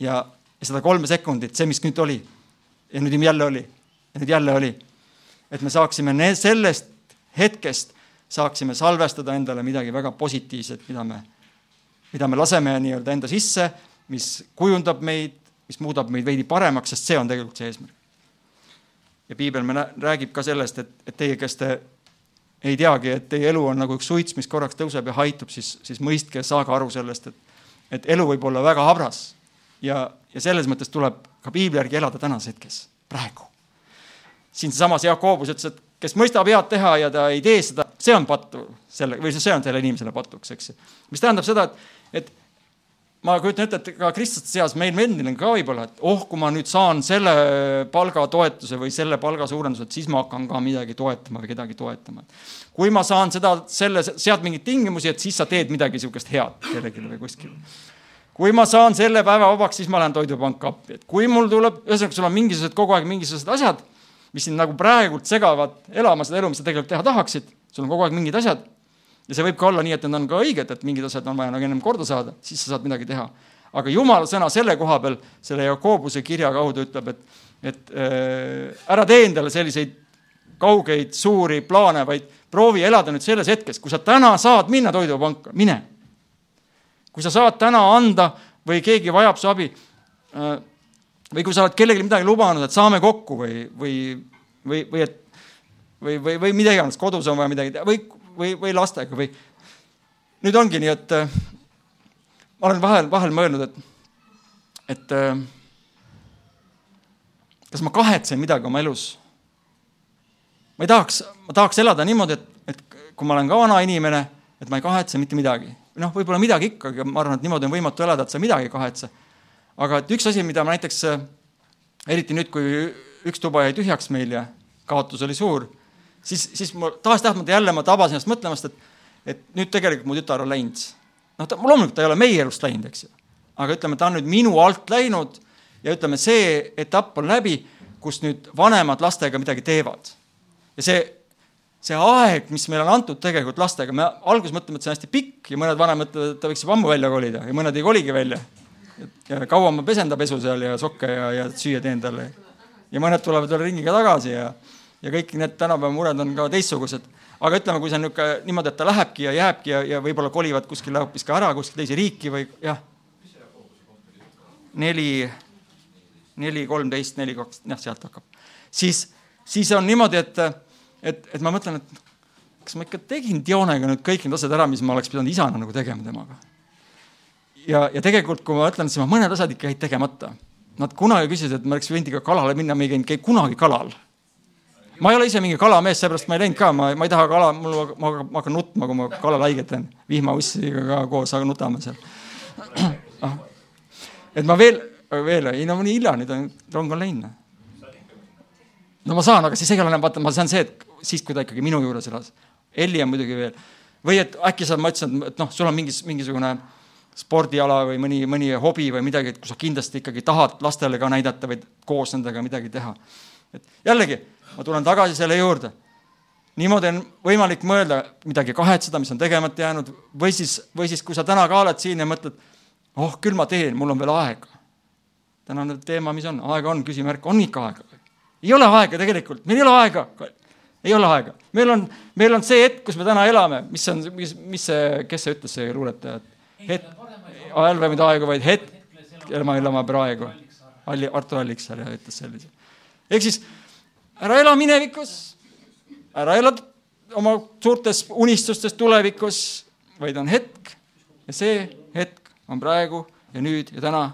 ja, ja seda kolme sekundit, see, mis nüüd oli ja nüüd jälle oli ja nüüd jälle oli, et me saaksime sellest hetkest, saaksime salvestada endale midagi väga positiivset, mida me, mida me laseme nii-öelda enda sisse, mis kujundab meid, mis muudab meid veidi paremaks, sest see on tegelikult see eesmärk. Ja piibel me räägib ka sellest, et, et teie, kes te ei teagi, et teie elu on nagu üks suits, mis korraks tõuseb ja haitub, siis, siis mõistke, saage aru sellest, et, et elu võib olla väga habras. ja, ja selles mõttes tuleb ka piibli järgi elada tänases hetkes, praegu. siin seesamas Jakobus ütles, et kes mõistab head teha ja ta ei tee seda, see on pattu selle või see on selle inimesele patuks, eks mis tähendab seda, et, et ma kujutan ette, et ka kristlaste seas meil endil on ka võib-olla, et oh, kui ma nüüd saan selle palgatoetuse või selle palgasuurenduse, et siis ma hakkan ka midagi toetama või kedagi toetama. kui ma saan seda, selle, sead mingeid tingimusi, et siis sa teed midagi niisugust head kellelegi või kuskil. kui ma saan selle päeva vabaks, siis ma lähen Toidupanka appi, et kui mul tuleb, ühesõnaga, sul on mingisugused kogu aeg mingisugused asjad, mis sind nagu praegult segavad elama seda elu, mis sa tegelikult teha tahaksid, sul on kogu aeg mingid asjad ja see võib ka olla nii, et need on ka õiged, et mingid asjad on vaja nagu ennem korda saada, siis sa saad midagi teha. aga jumala sõna selle koha peal, selle Jakobuse kirja kaudu ütleb, et, et äh, ära tee endale selliseid kaugeid suuri plaane, vaid proovi elada nüüd selles hetkes, kui sa täna saad minna toidupanka, mine. kui sa saad täna anda või keegi vajab su abi äh,, või kui sa oled kellelegi midagi lubanud, et saame kokku või, või, või, või et või, või, või mida iganes, kodus on vaja midagi teha või, või, või lastega või. nüüd ongi nii, et äh, ma olen vahel, vahel mõelnud, et, et äh, kas ma kahetsen midagi oma elus. ma ei tahaks, ma tahaks elada niimoodi, et, et kui ma olen ka vana inimene, et ma ei kahetse mitte midagi. noh, võib-olla midagi ikkagi, ma arvan, et niimoodi on võimatu elada, et sa midagi ei kahetse. aga et üks asi, mida ma näiteks, eriti nüüd, kui üks tuba jäi tühjaks meil ja kaotus oli suur, siis, siis ma tahes-tahtmata jälle ma tabasin ennast mõtlemast, et, et nüüd tegelikult mu tütar on läinud. noh, ta loomulikult ta ei ole meie elust läinud, eks ju. aga ütleme, ta on nüüd minu alt läinud ja ütleme, see etapp on läbi, kus nüüd vanemad lastega midagi teevad. ja see, see aeg, mis meile on antud tegelikult lastega, me alguses mõtleme, et see on hästi pikk ja mõned vanemad mõtlevad, et ta võiks juba ammu välja kolida ja mõned ei koligi välja. ja kaua ma pesen ta pesu seal ja sokke ja, ja süüa teen talle. ja mõned tulevad veel ringiga tagasi ja ja kõik need tänapäeva mured on ka teistsugused. aga ütleme, kui see on niisugune niimoodi, et ta lähebki ja jääbki ja, ja võib-olla kolivad kuskile hoopis ka ära kuskile teise riiki või jah. neli, neli, kolmteist, neli, kaks, jah, sealt hakkab. siis, siis on niimoodi, et, et, et ma mõtlen, et kas ma ikka tegin Dionega nüüd kõik need asjad ära, mis ma oleks pidanud isana nagu tegema temaga. ja, ja tegelikult, kui ma ütlen, siis ma mõned asjad ikka jäid tegemata. Nad kunagi küsisid, et ma oleks võinud ikka kalale minna, me ei käinud käi kunagi kalal ma ei ole ise mingi kalamees, seepärast ma ei läinud ka, ma, ma ei taha kala, mul, ma, ma hakkan nutma, kui ma kalale haiget teen. vihmaussiga ka koos, aga nutame seal ah.. et ma veel, veel, ei no nii hilja, nüüd on, rong on läinud. no ma saan, aga siis ei ole enam, vaata, ma saan see, et siis, kui ta ikkagi minu juures elas. Elli on muidugi veel. või et äkki sa, ma ütlesin, et noh, sul on mingis, mingisugune spordiala või mõni, mõni hobi või midagi, et kui sa kindlasti ikkagi tahad lastele ka näidata või koos nendega midagi teha. et jällegi ma tulen tagasi selle juurde. niimoodi on võimalik mõelda, midagi kahetseda, mis on tegemata jäänud, või siis, või siis, kui sa täna ka oled siin ja mõtled, oh, küll ma teen, mul on veel aega. tänane teema, mis on, aega on, küsimärk, on ikka aega? ei ole aega tegelikult, meil ei ole aega. ei ole aega, meil on, meil on see hetk, kus me täna elame, mis on, mis, mis see, kes see ütles, see luuletaja, et hetk, halvemaid aegu, vaid hetk, elama elama praegu. Alli, Artur Alliksaar ütles sellise. ehk siis ära ela minevikus, ära ela oma suurtes unistustes tulevikus, vaid on hetk ja see hetk on praegu ja nüüd ja täna.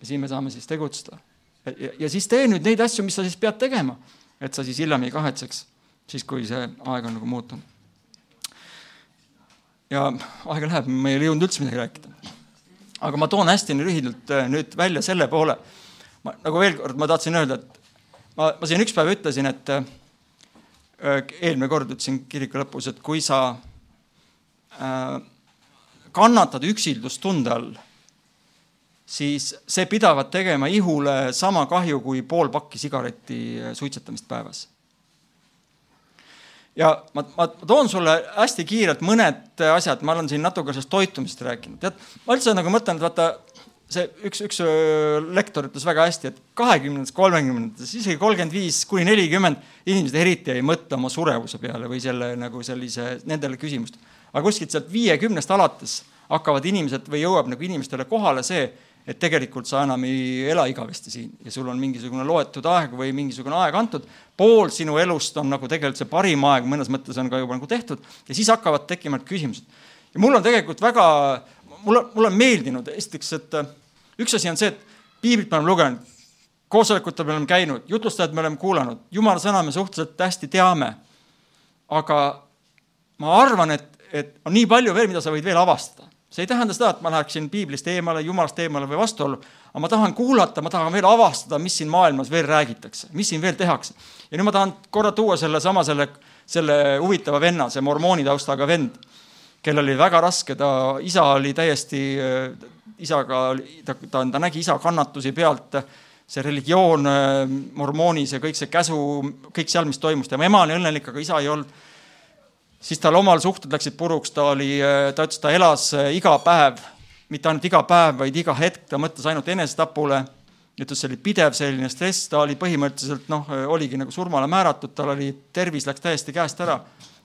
ja siin me saame siis tegutseda. ja, ja siis tee nüüd neid asju, mis sa siis pead tegema, et sa siis hiljem ei kahetseks, siis kui see aeg on nagu muutunud. ja aega läheb, me ei jõudnud üldse midagi rääkida. aga ma toon hästi lühidalt äh, nüüd välja selle poole. ma nagu veel kord, ma tahtsin öelda, et ma, ma siin üks päev ütlesin, et äh, eelmine kord ütlesin kiriku lõpus, et kui sa äh, kannatad üksildustunde all, siis see pidavat tegema ihule sama kahju kui pool pakki sigareti suitsetamist päevas. ja ma, ma toon sulle hästi kiirelt mõned asjad, ma olen siin natuke sellest toitumisest rääkinud, tead, ma üldse nagu mõtlen, et vaata, see üks, üks lektor ütles väga hästi, et kahekümnendates, kolmekümnendates, isegi kolmkümmend viis kuni nelikümmend inimesed eriti ei mõtle oma surevuse peale või selle nagu sellise, nendele küsimustele. aga kuskilt sealt viiekümnest alates hakkavad inimesed või jõuab nagu inimestele kohale see, et tegelikult sa enam ei ela igavesti siin ja sul on mingisugune loetud aeg või mingisugune aeg antud, pool sinu elust on nagu tegelikult see parim aeg, mõnes mõttes on ka juba nagu tehtud ja siis hakkavad tekkima need küsimused. ja mul on tegelikult väga, mulle, mulle on meeldinud esiteks, et äh, üks asi on see, et piiblit me oleme lugenud, koosolekutel me oleme käinud, jutlustajad me oleme kuulanud, jumala sõna me suhteliselt hästi teame. aga ma arvan, et, et on nii palju veel, mida sa võid veel avastada. see ei tähenda seda, et ma läheksin piiblist eemale, jumalast eemale või vastuollu, aga ma tahan kuulata, ma tahan veel avastada, mis siin maailmas veel räägitakse, mis siin veel tehakse. ja nüüd ma tahan korra tuua sellesama, selle, selle huvitava venna, see mormooni taustaga vend, kellel oli väga raske, ta isa oli täiesti, isaga, ta, ta, ta nägi isa kannatusi pealt see religioon mormoonis ja kõik see käsu, kõik seal, mis toimus, tema ema oli õnnelik, aga isa ei olnud siis tal omal suhted läksid puruks, ta oli, ta ütles, ta elas äh, iga päev, mitte ainult iga päev, vaid iga hetk, ta mõtles ainult enesetapule. ütles, see oli pidev selline stress, ta oli põhimõtteliselt noh, oligi nagu surmale määratud, tal oli, tervis läks täiesti käest ära.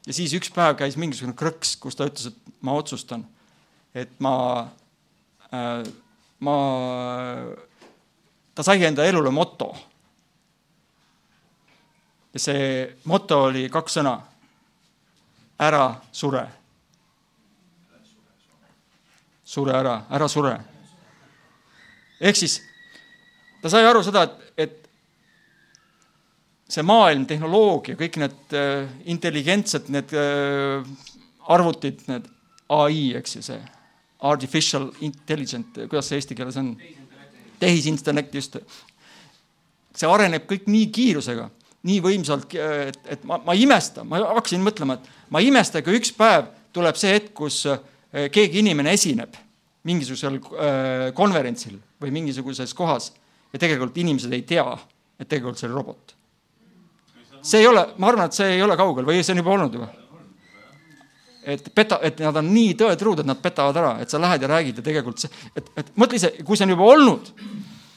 ja siis üks päev käis mingisugune krõks, kus ta ütles, et ma otsustan, et ma ma, ta sai enda elule moto. ja see moto oli kaks sõna ära sure. sure ära, ära sure. ehk siis ta sai aru seda, et, et see maailm, tehnoloogia, kõik need äh, intelligentsed, need äh, arvutid, need ai, eks ju, see artificial intelligent, kuidas see eesti keeles on? tehisintellekt, just. see areneb kõik nii kiirusega, nii võimsalt, et, et ma, ma ei imesta, ma hakkasin mõtlema, et ma ei imesta, kui üks päev tuleb see hetk, kus äh, keegi inimene esineb mingisugusel äh, konverentsil või mingisuguses kohas ja tegelikult inimesed ei tea, et tegelikult see oli robot. see ei ole, ma arvan, et see ei ole kaugel või see on juba olnud juba. Et peta, et nad on nii tõetruud, et nad petavad ära, et sa lähed ja räägid ja tegelikult see, et, et mõtle ise, kui see on juba olnud,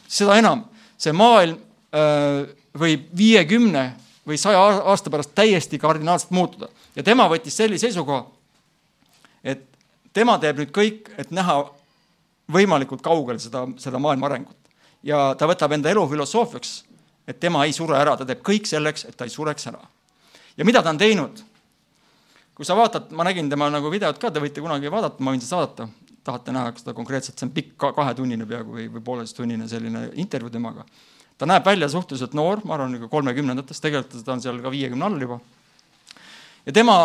seda enam, see maailm öö, äh, võib viiekümne või saja aasta pärast täiesti kardinaalselt muutuda. ja tema võttis sellise seisukoha, et tema teeb nüüd kõik, et näha võimalikult kaugel seda, seda maailma arengut. ja ta võtab enda elu filosoofiaks, et tema ei sure ära, ta teeb kõik selleks, et ta ei sureks ära. ja mida ta on teinud? Kui sa vaatad, ma nägin tema nagu videot ka, te võite kunagi vaadata, ma võin seda saadata, tahate näha seda konkreetselt, see on pikk, kahetunnine peaaegu või, või pooleteisttunnine selline intervjuu temaga ta näeb välja suhteliselt noor, ma arvan, kolmekümnendates, tegelikult ta on seal ka viiekümne all juba. ja tema,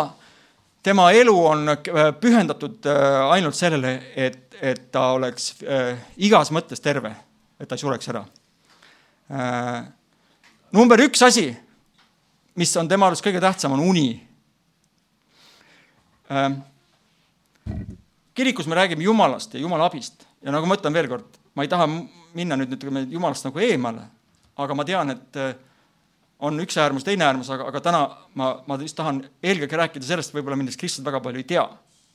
tema elu on äh, pühendatud äh, ainult sellele, et, et ta oleks äh, igas mõttes terve, et ta ei sureks ära number üks asi, mis on tema arust kõige tähtsam, on uni. Kirikus me räägime Jumalast ja Jumala abist. Ja nagu ma ütlen veel kord, ma ei taha minna nüüd ütleme Jumalast nagu eemale, aga ma tean, et äh, on üks äärmus, teine äärmus, aga, aga täna ma, ma just tahan eelkõige rääkida sellest, võib-olla millest kristlased väga palju ei tea,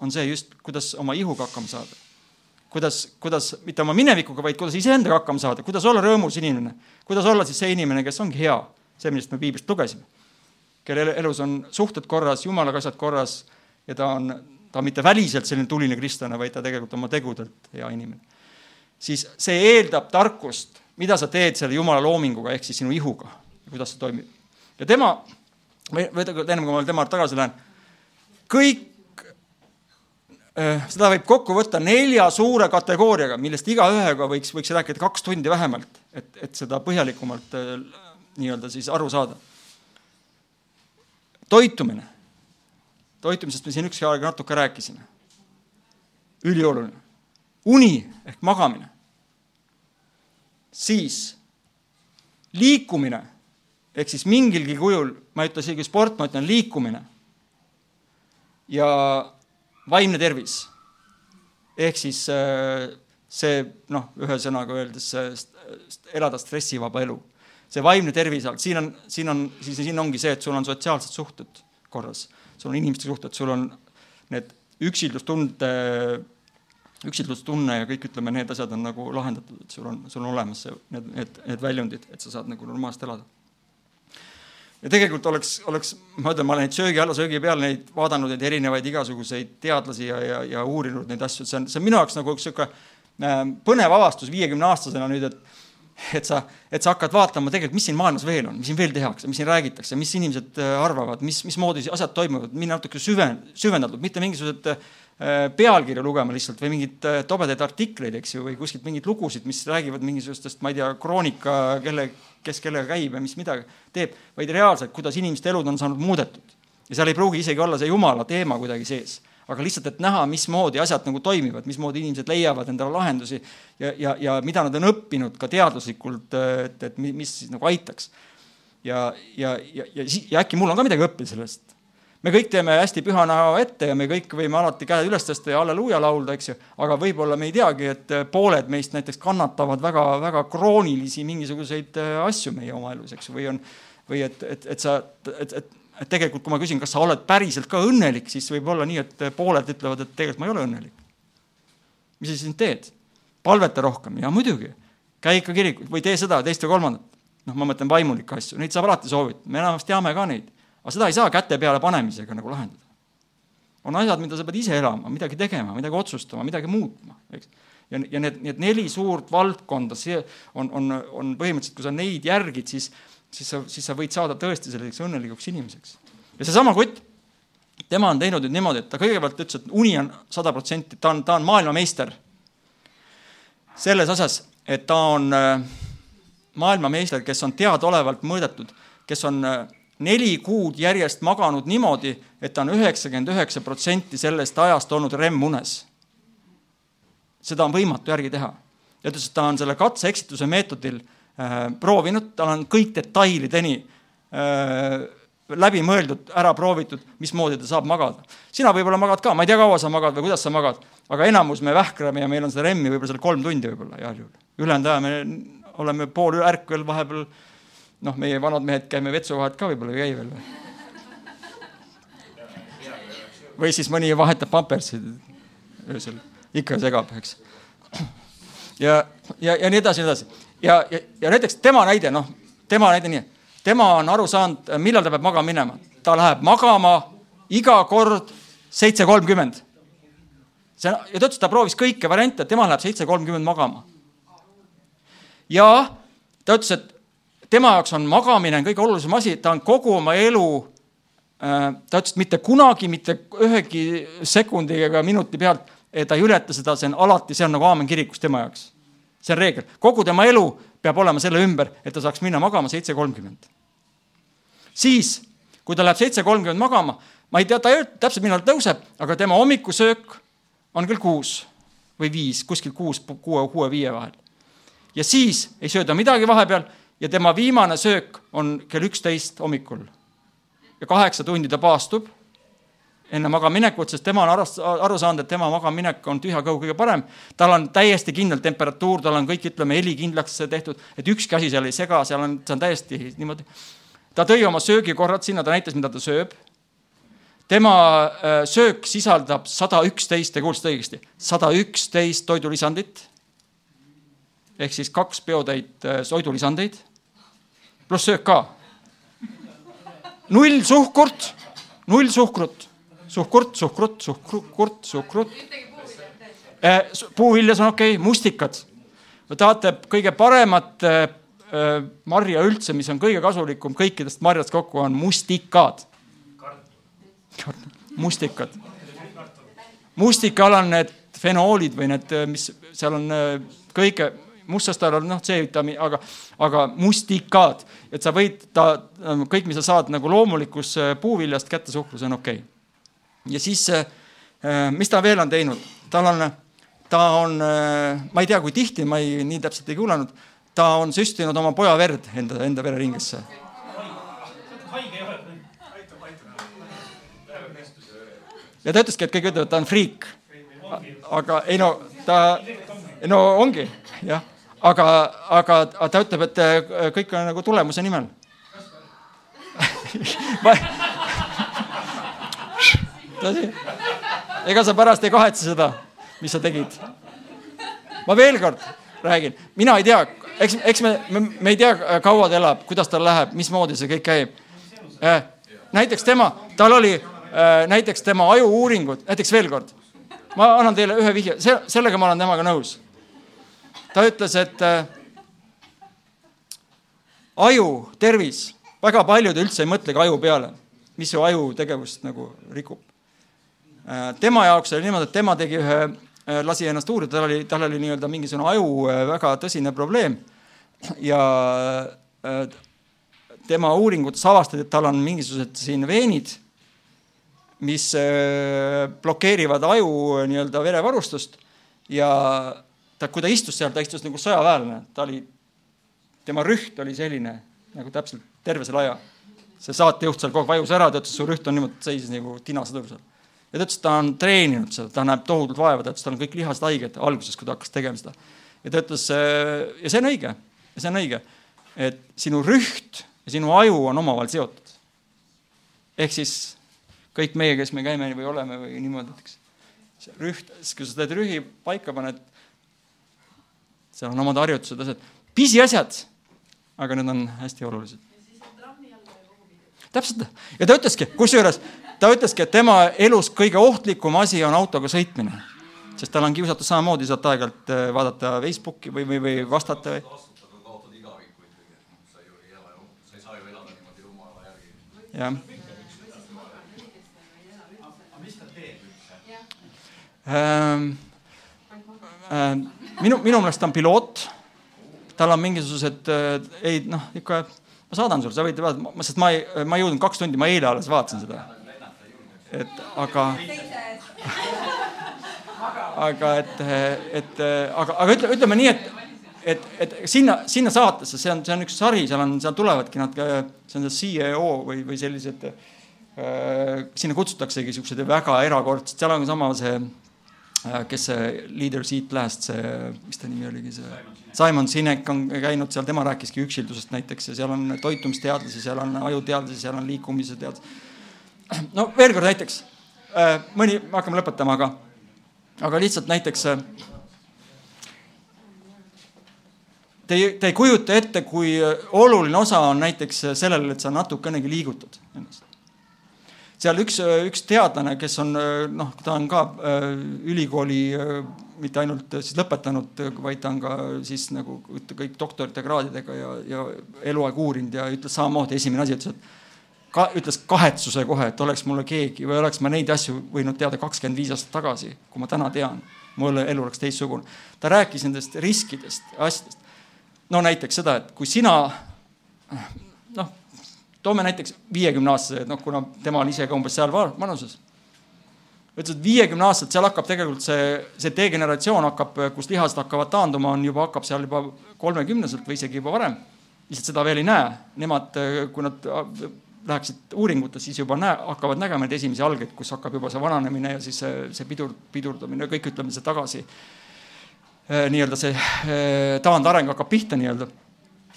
on see just, kuidas oma ihuga hakkama saada. kuidas, kuidas mitte oma minevikuga, vaid kuidas iseendaga hakkama saada, kuidas olla rõõmus inimene, kuidas olla siis see inimene, kes ongi hea, see, millest me piiblist lugesime. kelle elus on suhted korras, jumalaga asjad korras ja ta on, ta on mitte väliselt selline tuline kristlane, vaid ta tegelikult oma tegudelt hea inimene. siis see eeldab tarkust mida sa teed selle jumala loominguga, ehk siis sinu ihuga, kuidas see toimib. ja tema, või enne kui ma tema tagasi lähen, kõik äh, seda võib kokku võtta nelja suure kategooriaga, millest igaühega võiks, võiks rääkida kaks tundi vähemalt, et, et seda põhjalikumalt äh, nii-öelda siis aru saada. toitumine. Toitumisest me siin ükski aeg natuke rääkisime. ülioluline. uni ehk magamine siis liikumine ehk siis mingilgi kujul, ma ei ütle isegi sport, ma ütlen liikumine ja vaimne tervis. ehk siis äh, see noh, ühesõnaga öeldes elada stressivaba elu. see vaimne tervis, siin on, siin on, siis siin ongi see, et sul on sotsiaalsed suhted korras, sul on inimeste suhted, sul on need üksildustunde üksilustunne ja kõik, ütleme, need asjad on nagu lahendatud, et sul on, sul on olemas see, need, need, need väljundid, et sa saad nagu normaalselt elada. ja tegelikult oleks, oleks, ma ütlen, ma olen neid söögi alla, söögi peal neid vaadanud, neid erinevaid igasuguseid teadlasi ja, ja, ja uurinud neid asju, see on, see on minu jaoks nagu üks niisugune äh, põnev avastus viiekümne aastasena nüüd, et et sa, et sa hakkad vaatama tegelikult, mis siin maailmas veel on, mis siin veel tehakse, mis siin räägitakse, mis inimesed äh, arvavad, mis, mismoodi asjad toimuvad, minna natuke süven-, süvendatult, mitte mingisugused äh, pealkirju lugema lihtsalt või mingeid äh, tobedaid artikleid, eks ju, või kuskilt mingeid lugusid, mis räägivad mingisugustest, ma ei tea, kroonika, kelle, kes kellega käib ja mis midagi teeb, vaid reaalselt, kuidas inimeste elud on saanud muudetud. ja seal ei pruugi isegi olla see jumala teema kuidagi sees aga lihtsalt, et näha, mismoodi asjad nagu toimivad, mismoodi inimesed leiavad endale lahendusi ja, ja, ja mida nad on õppinud ka teaduslikult, et, et mis siis nagu aitaks. ja, ja, ja, ja, ja äkki mul on ka midagi õppida sellest. me kõik teeme hästi püha näo ette ja me kõik võime alati käed üles tõsta ja halleluuja laulda, eks ju, aga võib-olla me ei teagi, et pooled meist näiteks kannatavad väga-väga kroonilisi mingisuguseid asju meie oma elus, eks ju, või on, või et, et, et sa, et et tegelikult, kui ma küsin, kas sa oled päriselt ka õnnelik, siis võib olla nii, et pooled ütlevad, et tegelikult ma ei ole õnnelik. mis sa siis teed? palveta rohkem ja muidugi, käi ikka kirikus või tee seda, teist või kolmandat. noh, ma mõtlen vaimulikke asju, neid saab alati soovitada, me enamasti teame ka neid, aga seda ei saa käte peale panemisega nagu lahendada. on asjad, mida sa pead ise elama, midagi tegema, midagi otsustama, midagi muutma, eks ja, ja need, need neli suurt valdkonda, see on, on, on põhimõtteliselt, kui sa neid järgid, siis siis sa, siis sa võid saada tõesti selliseks õnnelikuks inimeseks. ja seesama kutt, tema on teinud nüüd niimoodi, et ta kõigepealt ütles, et uni on sada protsenti, ta on, ta on maailmameister selles osas, et ta on äh, maailmameister, kes on teadaolevalt mõõdetud, kes on äh, neli kuud järjest maganud niimoodi, et ta on üheksakümmend üheksa protsenti sellest ajast olnud REM-unes. seda on võimatu järgi teha. ja ütles, et ta on selle katse-eksituse meetodil proovinud, tal on kõik detailideni äh, läbi mõeldud, ära proovitud, mismoodi ta saab magada. sina võib-olla magad ka, ma ei tea, kaua sa magad või kuidas sa magad, aga enamus me vähkrame ja meil on seda REM-i võib-olla seal kolm tundi võib-olla heal juhul. ülejäänud aja me oleme pool ärkvel, vahepeal noh, meie vanad mehed käime vetsuvahet ka võib-olla ei käi veel või? või siis mõni vahetab pampersid öösel, ikka segab, eks. ja, ja, ja nii edasi, nii edasi ja, ja, ja näiteks tema näide, noh, tema näide nii, tema on aru saanud, millal ta peab magama minema. ta läheb magama iga kord seitse kolmkümmend. see, ja ta ütles, ta proovis kõiki variante, tema läheb seitse kolmkümmend magama. ja ta ütles, et tema jaoks on magamine kõige olulisem asi, ta on kogu oma elu äh, ta ütles, et mitte kunagi, mitte ühegi sekundi ega minuti pealt ta ei ületa seda, see on alati, see on nagu aamen kirikus tema jaoks see on reegel, kogu tema elu peab olema selle ümber, et ta saaks minna magama seitse kolmkümmend. siis, kui ta läheb seitse kolmkümmend magama, ma ei tea, ta ei öelnud täpselt, millal ta tõuseb, aga tema hommikusöök on kell kuus või viis, kuskil kuus, kuue, kuue-viie vahel. ja siis ei sööda midagi vahepeal ja tema viimane söök on kell üksteist hommikul. ja kaheksa tundi ta paastub enne magamaminekut, sest tema on aru, aru saanud, et tema magamaminek on tühja kõhu kõige parem. tal on täiesti kindel temperatuur, tal on kõik, ütleme, heli kindlaks tehtud, et ükski asi seal ei sega, seal on, see on täiesti niimoodi. ta tõi oma söögikorrad sinna, ta näitas, mida ta sööb. tema äh, söök sisaldab sada üksteist, te kuulsite õigesti, sada üksteist toidulisandit. ehk siis kaks peotäit äh, toidulisandeid, pluss söök ka. null suhkurt, null suhkrut suhkurt, suhkrut, suhkrut, suhkrut. Eh, puuviljas on okei okay., mustikad. tahate kõige paremat eh, eh, marja üldse, mis on kõige kasulikum kõikidest marjadest kokku, on mustikad. mustikad. mustikal on need fenoolid või need, mis seal on kõige, mustastal on noh, C-vitamiin, aga, aga mustikad, et sa võid ta, kõik, mis sa saad nagu loomulikus puuviljast kätte suhkrus on okei okay ja siis, äh, mis ta veel on teinud, tal on, ta on, äh, ma ei tea, kui tihti, ma ei, nii täpselt ei kuulanud, ta on süstinud oma poja verd enda, enda vereringesse. ja ta ütleski, et kõik ütlevad, et ta on friik. aga ei no ta, no ongi jah, aga, aga ta ütleb, et äh, kõik on nagu tulemuse nimel tõsi? ega sa pärast ei kahetse seda, mis sa tegid. ma veel kord räägin, mina ei tea, eks, eks me, me, me ei tea, kaua ta elab, kuidas tal läheb, mismoodi see kõik käib. Äh, näiteks tema, tal oli äh, näiteks tema ajuuuringud, näiteks veel kord, ma annan teile ühe vihje, see, sellega ma olen temaga nõus. ta ütles, et äh, aju, tervis, väga paljud üldse ei mõtlegi aju peale, mis su aju tegevust nagu rikub. Äh, tema jaoks oli niimoodi, et tema tegi ühe, äh, lasi ennast uurida, tal oli, tal oli nii-öelda mingisugune aju äh, väga tõsine probleem. Ja tema uuringutes avastati, et tal on mingisugused siin veenid, mis blokeerivad aju nii-öelda verevarustust. Ja ta, kui ta istus seal, ta istus nagu sõjaväelane, ta oli, tema rüht oli selline nagu täpselt terve selle aja. see saatejuht seal kogu aeg vajus ära, ta ütles, su rüht on niimoodi, seisis nagu tinasõdur seal ja ta ütles, et ta on treeninud seda, ta näeb tohutult vaeva, ta ütles, tal on kõik lihased haiged alguses, kui ta hakkas tegema seda. ja ta ütles, ja see on õige, see on õige, et sinu rüht ja sinu aju on omavahel seotud. ehk siis kõik meie, kes me käime või oleme või niimoodi, eks see rüht, kui sa teed rühi paika paned, seal on omad harjutused, asjad, pisiasjad, aga need on hästi olulised. täpselt ja ta ütleski, kusjuures ta ütleski, et tema elus kõige ohtlikum asi on autoga sõitmine, sest tal on kiusatus samamoodi sealt aeg-ajalt äh, vaadata Facebooki või, või, või vastata või. jah. Ähm, ähm, minu, minu meelest ta on piloot. tal on mingisugused, äh, ei noh, ikka ma saadan sulle, sa võid vaadata, sest ma ei, ma ei jõudnud kaks tundi, ma eile alles vaatasin seda et aga, aga et, et aga, aga ütle, ütleme nii, et, et, et sinna, sinna saatesse, see on, see on üks sari, seal on, seal tulevadki nad, see on see CEO või, või sellised äh,, sinna kutsutaksegi siuksed väga erakordsed, seal on sama see äh,, kes see Leader Seat Last, see, mis ta nimi oligi, see Simon Sinek on käinud seal, tema rääkiski üksildusest näiteks ja seal on toitumisteadlasi, seal on ajuteadlasi, seal on liikumise teadlasi no veel kord näiteks, äh, mõni, me hakkame lõpetama, aga, aga lihtsalt näiteks äh, te ei, te ei kujuta ette, kui oluline osa on näiteks sellel, et sa natukenegi liigutad ennast. seal üks, üks teadlane, kes on noh, ta on ka äh, ülikooli mitte ainult siis lõpetanud, vaid ta on ka siis nagu kõik doktorite kraadidega ja, ja eluaeg uurinud ja ütles samamoodi, esimene asi ütles, et ka ütles kahetsuse kohe, et oleks mulle keegi või oleks ma neid asju võinud teada kakskümmend viis aastat tagasi, kui ma täna tean. mu elu oleks teistsugune. ta rääkis nendest riskidest, asjadest. no näiteks seda, et kui sina noh, toome näiteks viiekümne aastase, noh, kuna tema oli ise ka umbes seal vanuses. ütles, et viiekümne aastaselt seal hakkab tegelikult see, see degeneratsioon hakkab, kus lihased hakkavad taanduma, on juba, hakkab seal juba kolmekümneselt või isegi juba varem. lihtsalt seda veel ei näe, nemad, kui nad läheksid uuringutes, siis juba näe, hakkavad nägema neid esimesi algeid, kus hakkab juba see vananemine ja siis see, see pidur, pidurdamine, kõik ütleme, see tagasi eh, nii-öelda see eh, taandareng hakkab pihta nii-öelda.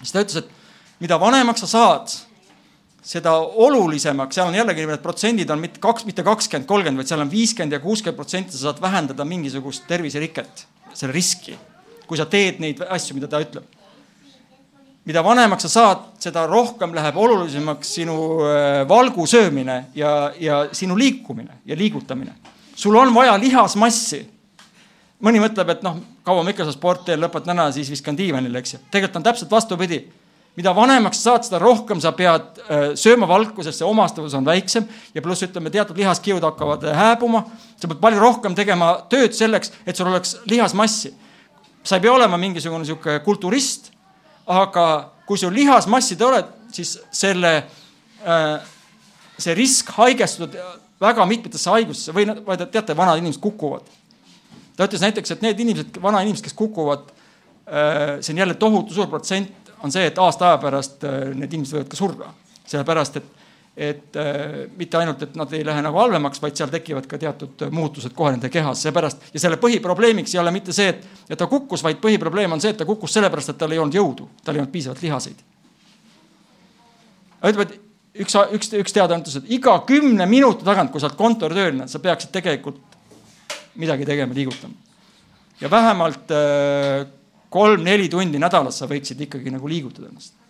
siis ta ütles, et mida vanemaks sa saad, seda olulisemaks, seal on jällegi need protsendid on mitte kaks, mitte kakskümmend, kolmkümmend, vaid seal on viiskümmend ja kuuskümmend protsenti, sa saad vähendada mingisugust terviseriket, selle riski, kui sa teed neid asju, mida ta ütleb mida vanemaks sa saad, seda rohkem läheb olulisemaks sinu äh, valgu söömine ja, ja sinu liikumine ja liigutamine. sul on vaja lihasmassi. mõni mõtleb, et noh, kaua ma ikka seda sporti teen, lõpetan ära, siis viskan diivanile, eks ju. tegelikult on täpselt vastupidi. mida vanemaks sa saad, seda rohkem sa pead äh, sööma valku, sest see omastavus on väiksem ja pluss ütleme, teatud lihaskihud hakkavad äh, hääbuma. sa pead palju rohkem tegema tööd selleks, et sul oleks lihasmassi. sa ei pea olema mingisugune sihuke kulturist aga kui sul lihasmassid oled, siis selle, äh, see risk haigestuda väga mitmetesse haigustesse või, või teate, vanad inimesed kukuvad. ta ütles näiteks, et need inimesed, vanainimesed, kes kukuvad, äh, see on jälle tohutu suur protsent, on see, et aasta aja pärast äh, need inimesed võivad ka surra. sellepärast, et et äh, mitte ainult, et nad ei lähe nagu halvemaks, vaid seal tekivad ka teatud muutused kohe nende kehas, seepärast ja selle põhiprobleemiks ei ole mitte see, et, et ta kukkus, vaid põhiprobleem on see, et ta kukkus sellepärast, et tal ei olnud jõudu, tal ei olnud piisavalt lihaseid. ütleme, et üks, üks, üks teadaanne ütles, et iga kümne minuti tagant, kui sa oled kontoritööline, sa peaksid tegelikult midagi tegema, liigutama. ja vähemalt äh, kolm-neli tundi nädalas sa võiksid ikkagi nagu liigutada ennast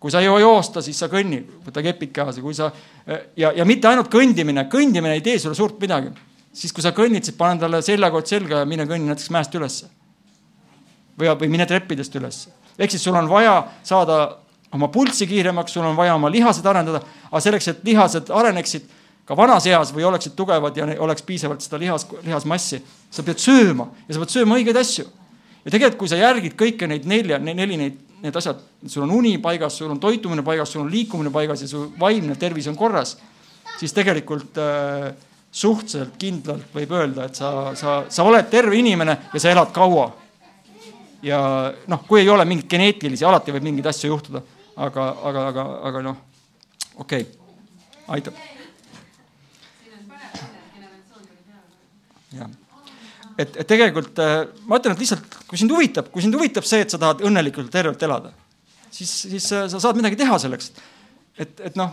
kui sa ei joosta, siis sa kõnni, võta kepid kaasa, kui sa ja, ja mitte ainult kõndimine, kõndimine ei tee sulle suurt midagi. siis, kui sa kõnnid, siis pane talle seljakott selga ja mine kõnni näiteks mäest ülesse. või, või mine treppidest üles. ehk siis sul on vaja saada oma pulssi kiiremaks, sul on vaja oma lihased arendada, aga selleks, et lihased areneksid ka vanas eas või oleksid tugevad ja oleks piisavalt seda lihas, lihasmassi, sa pead sööma ja sa pead sööma õigeid asju. ja tegelikult, kui sa järgid kõiki neid nelja, neli neid, need asjad, sul on uni paigas, sul on toitumine paigas, sul on liikumine paigas ja su vaimne tervis on korras, siis tegelikult äh, suhteliselt kindlalt võib öelda, et sa, sa, sa oled terve inimene ja sa elad kaua. ja noh, kui ei ole mingeid geneetilisi, alati võib mingeid asju juhtuda, aga, aga, aga, aga noh, okei okay., aitab. jah, et, et tegelikult äh, ma ütlen, et lihtsalt kui sind huvitab, kui sind huvitab see, et sa tahad õnnelikult ja tervelt elada, siis, siis äh, sa saad midagi teha selleks. et, et noh,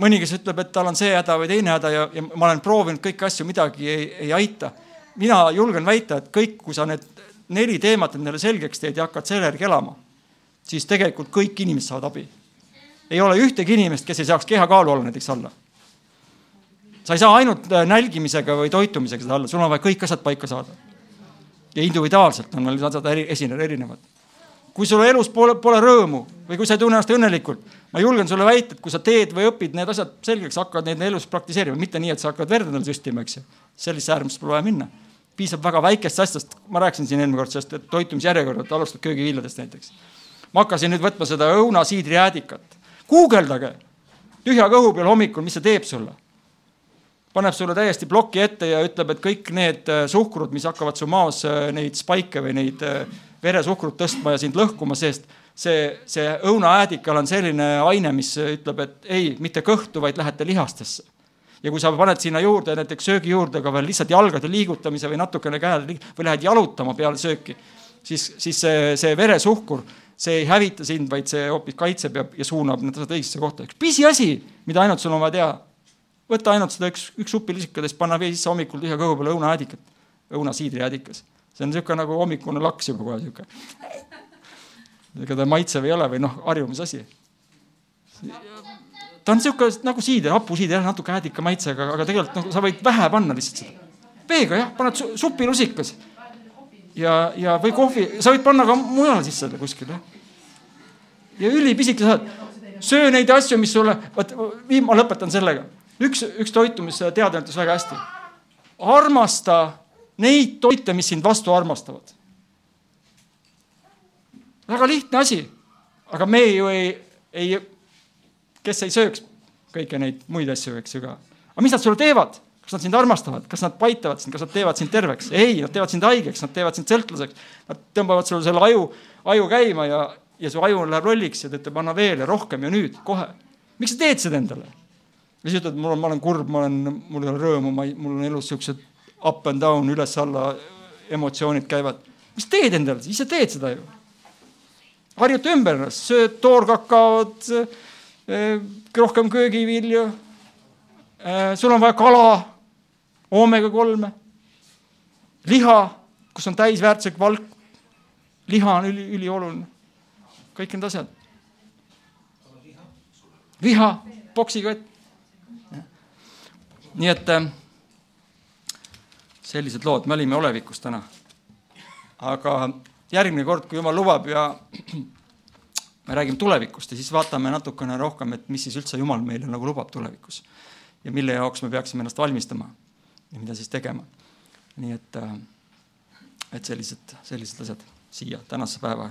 mõni, kes ütleb, et tal on see häda või teine häda ja, ja ma olen proovinud kõiki asju, midagi ei, ei aita. mina julgen väita, et kõik, kui sa need neli teemat endale selgeks teed ja hakkad selle järgi elama, siis tegelikult kõik inimesed saavad abi. ei ole ühtegi inimest, kes ei saaks kehakaalu olla näiteks alla sa ei saa ainult äh, nälgimisega või toitumisega seda alla, sul on vaja kõik asjad paika saada. ja individuaalselt on need asjad eri, esineda erinevad. kui sul elus pole, pole rõõmu või kui sa ei tunne ennast õnnelikult, ma julgen sulle väita, et kui sa teed või õpid need asjad selgeks, hakkad neid elus praktiseerima, mitte nii, et sa hakkad verd endale süstima, eks ju. sellisesse äärmusse pole vaja minna. piisab väga väikest asjast, ma rääkisin siin eelmine kord sellest, et toitumisjärjekorda, alustad köögiviljadest näiteks. ma hakkasin nüüd võtma seda õunasiidrijäädikat. guugeldage tühja kõhu peal hommikul, mis see teeb sulle paneb sulle täiesti ploki ette ja ütleb, et kõik need äh, suhkrud, mis hakkavad su maos äh, neid spaike või neid äh, veresuhkrut tõstma ja sind lõhkuma, sest see, see õunaäädikal on selline aine, mis ütleb, et ei, mitte kõhtu, vaid lähete lihastesse. ja kui sa paned sinna juurde näiteks söögi juurde ka veel lihtsalt jalgade liigutamise või natukene käed või lähed jalutama peale sööki, siis, siis see, see veresuhkur, see ei hävita sind, vaid see hoopis kaitseb ja, ja suunab asjad õigesse kohta. üks pisiasi, mida ainult sul on vaja teha võta ainult seda üks, üks supilusikadest, panna vee sisse hommikul tühja kõhu peale õunaäädikat, õunasiidrijäädikas. see on niisugune nagu hommikune laks juba kohe niisugune. ega ta maitsev ei ole või noh, harjumise asi. ta on niisugune nagu siider, hapusiider jah, natuke äädika maitsega, aga tegelikult nagu sa võid vähe panna lihtsalt seda. veega jah, paned su, supilusikas ja, ja või kohvi, sa võid panna ka mujale sisse kuskile ja ülipisike saad, söö neid asju, mis sulle, vot ma lõpetan sellega üks, üks toitumisteadlane ütles väga hästi. armasta neid toite, mis sind vastu armastavad. väga lihtne asi, aga me ju ei, ei, kes ei sööks kõiki neid muid asju, eks ju ka. aga mis nad sulle teevad? kas nad sind armastavad, kas nad paitavad sind, kas nad teevad sind terveks? ei, nad teevad sind haigeks, nad teevad sind sõltlaseks. Nad tõmbavad sulle selle aju, aju käima ja, ja su aju läheb lolliks ja ta ütleb, anna veel ja rohkem ja nüüd kohe. miks sa teed seda endale? Ja siis ütled, mul on, ma olen kurb, ma olen, mul ei ole rõõmu, ma ei, mul on elus siuksed up and down, üles-alla emotsioonid käivad. mis teed endale, ise teed seda ju. harjuta ümber ennast, sööd toorkakaod, rohkem köögivilju. sul on vaja kala, oomega kolme, liha, kus on täisväärtuslik valk. liha on üli, ülioluline. kõik need asjad. liha, poksikott nii et äh, sellised lood, me olime olevikus täna. aga järgmine kord, kui jumal lubab ja me räägime tulevikust ja siis vaatame natukene rohkem, et mis siis üldse jumal meile nagu lubab tulevikus ja mille jaoks me peaksime ennast valmistama ja mida siis tegema. nii et, et sellised, sellised asjad siia tänasesse päeva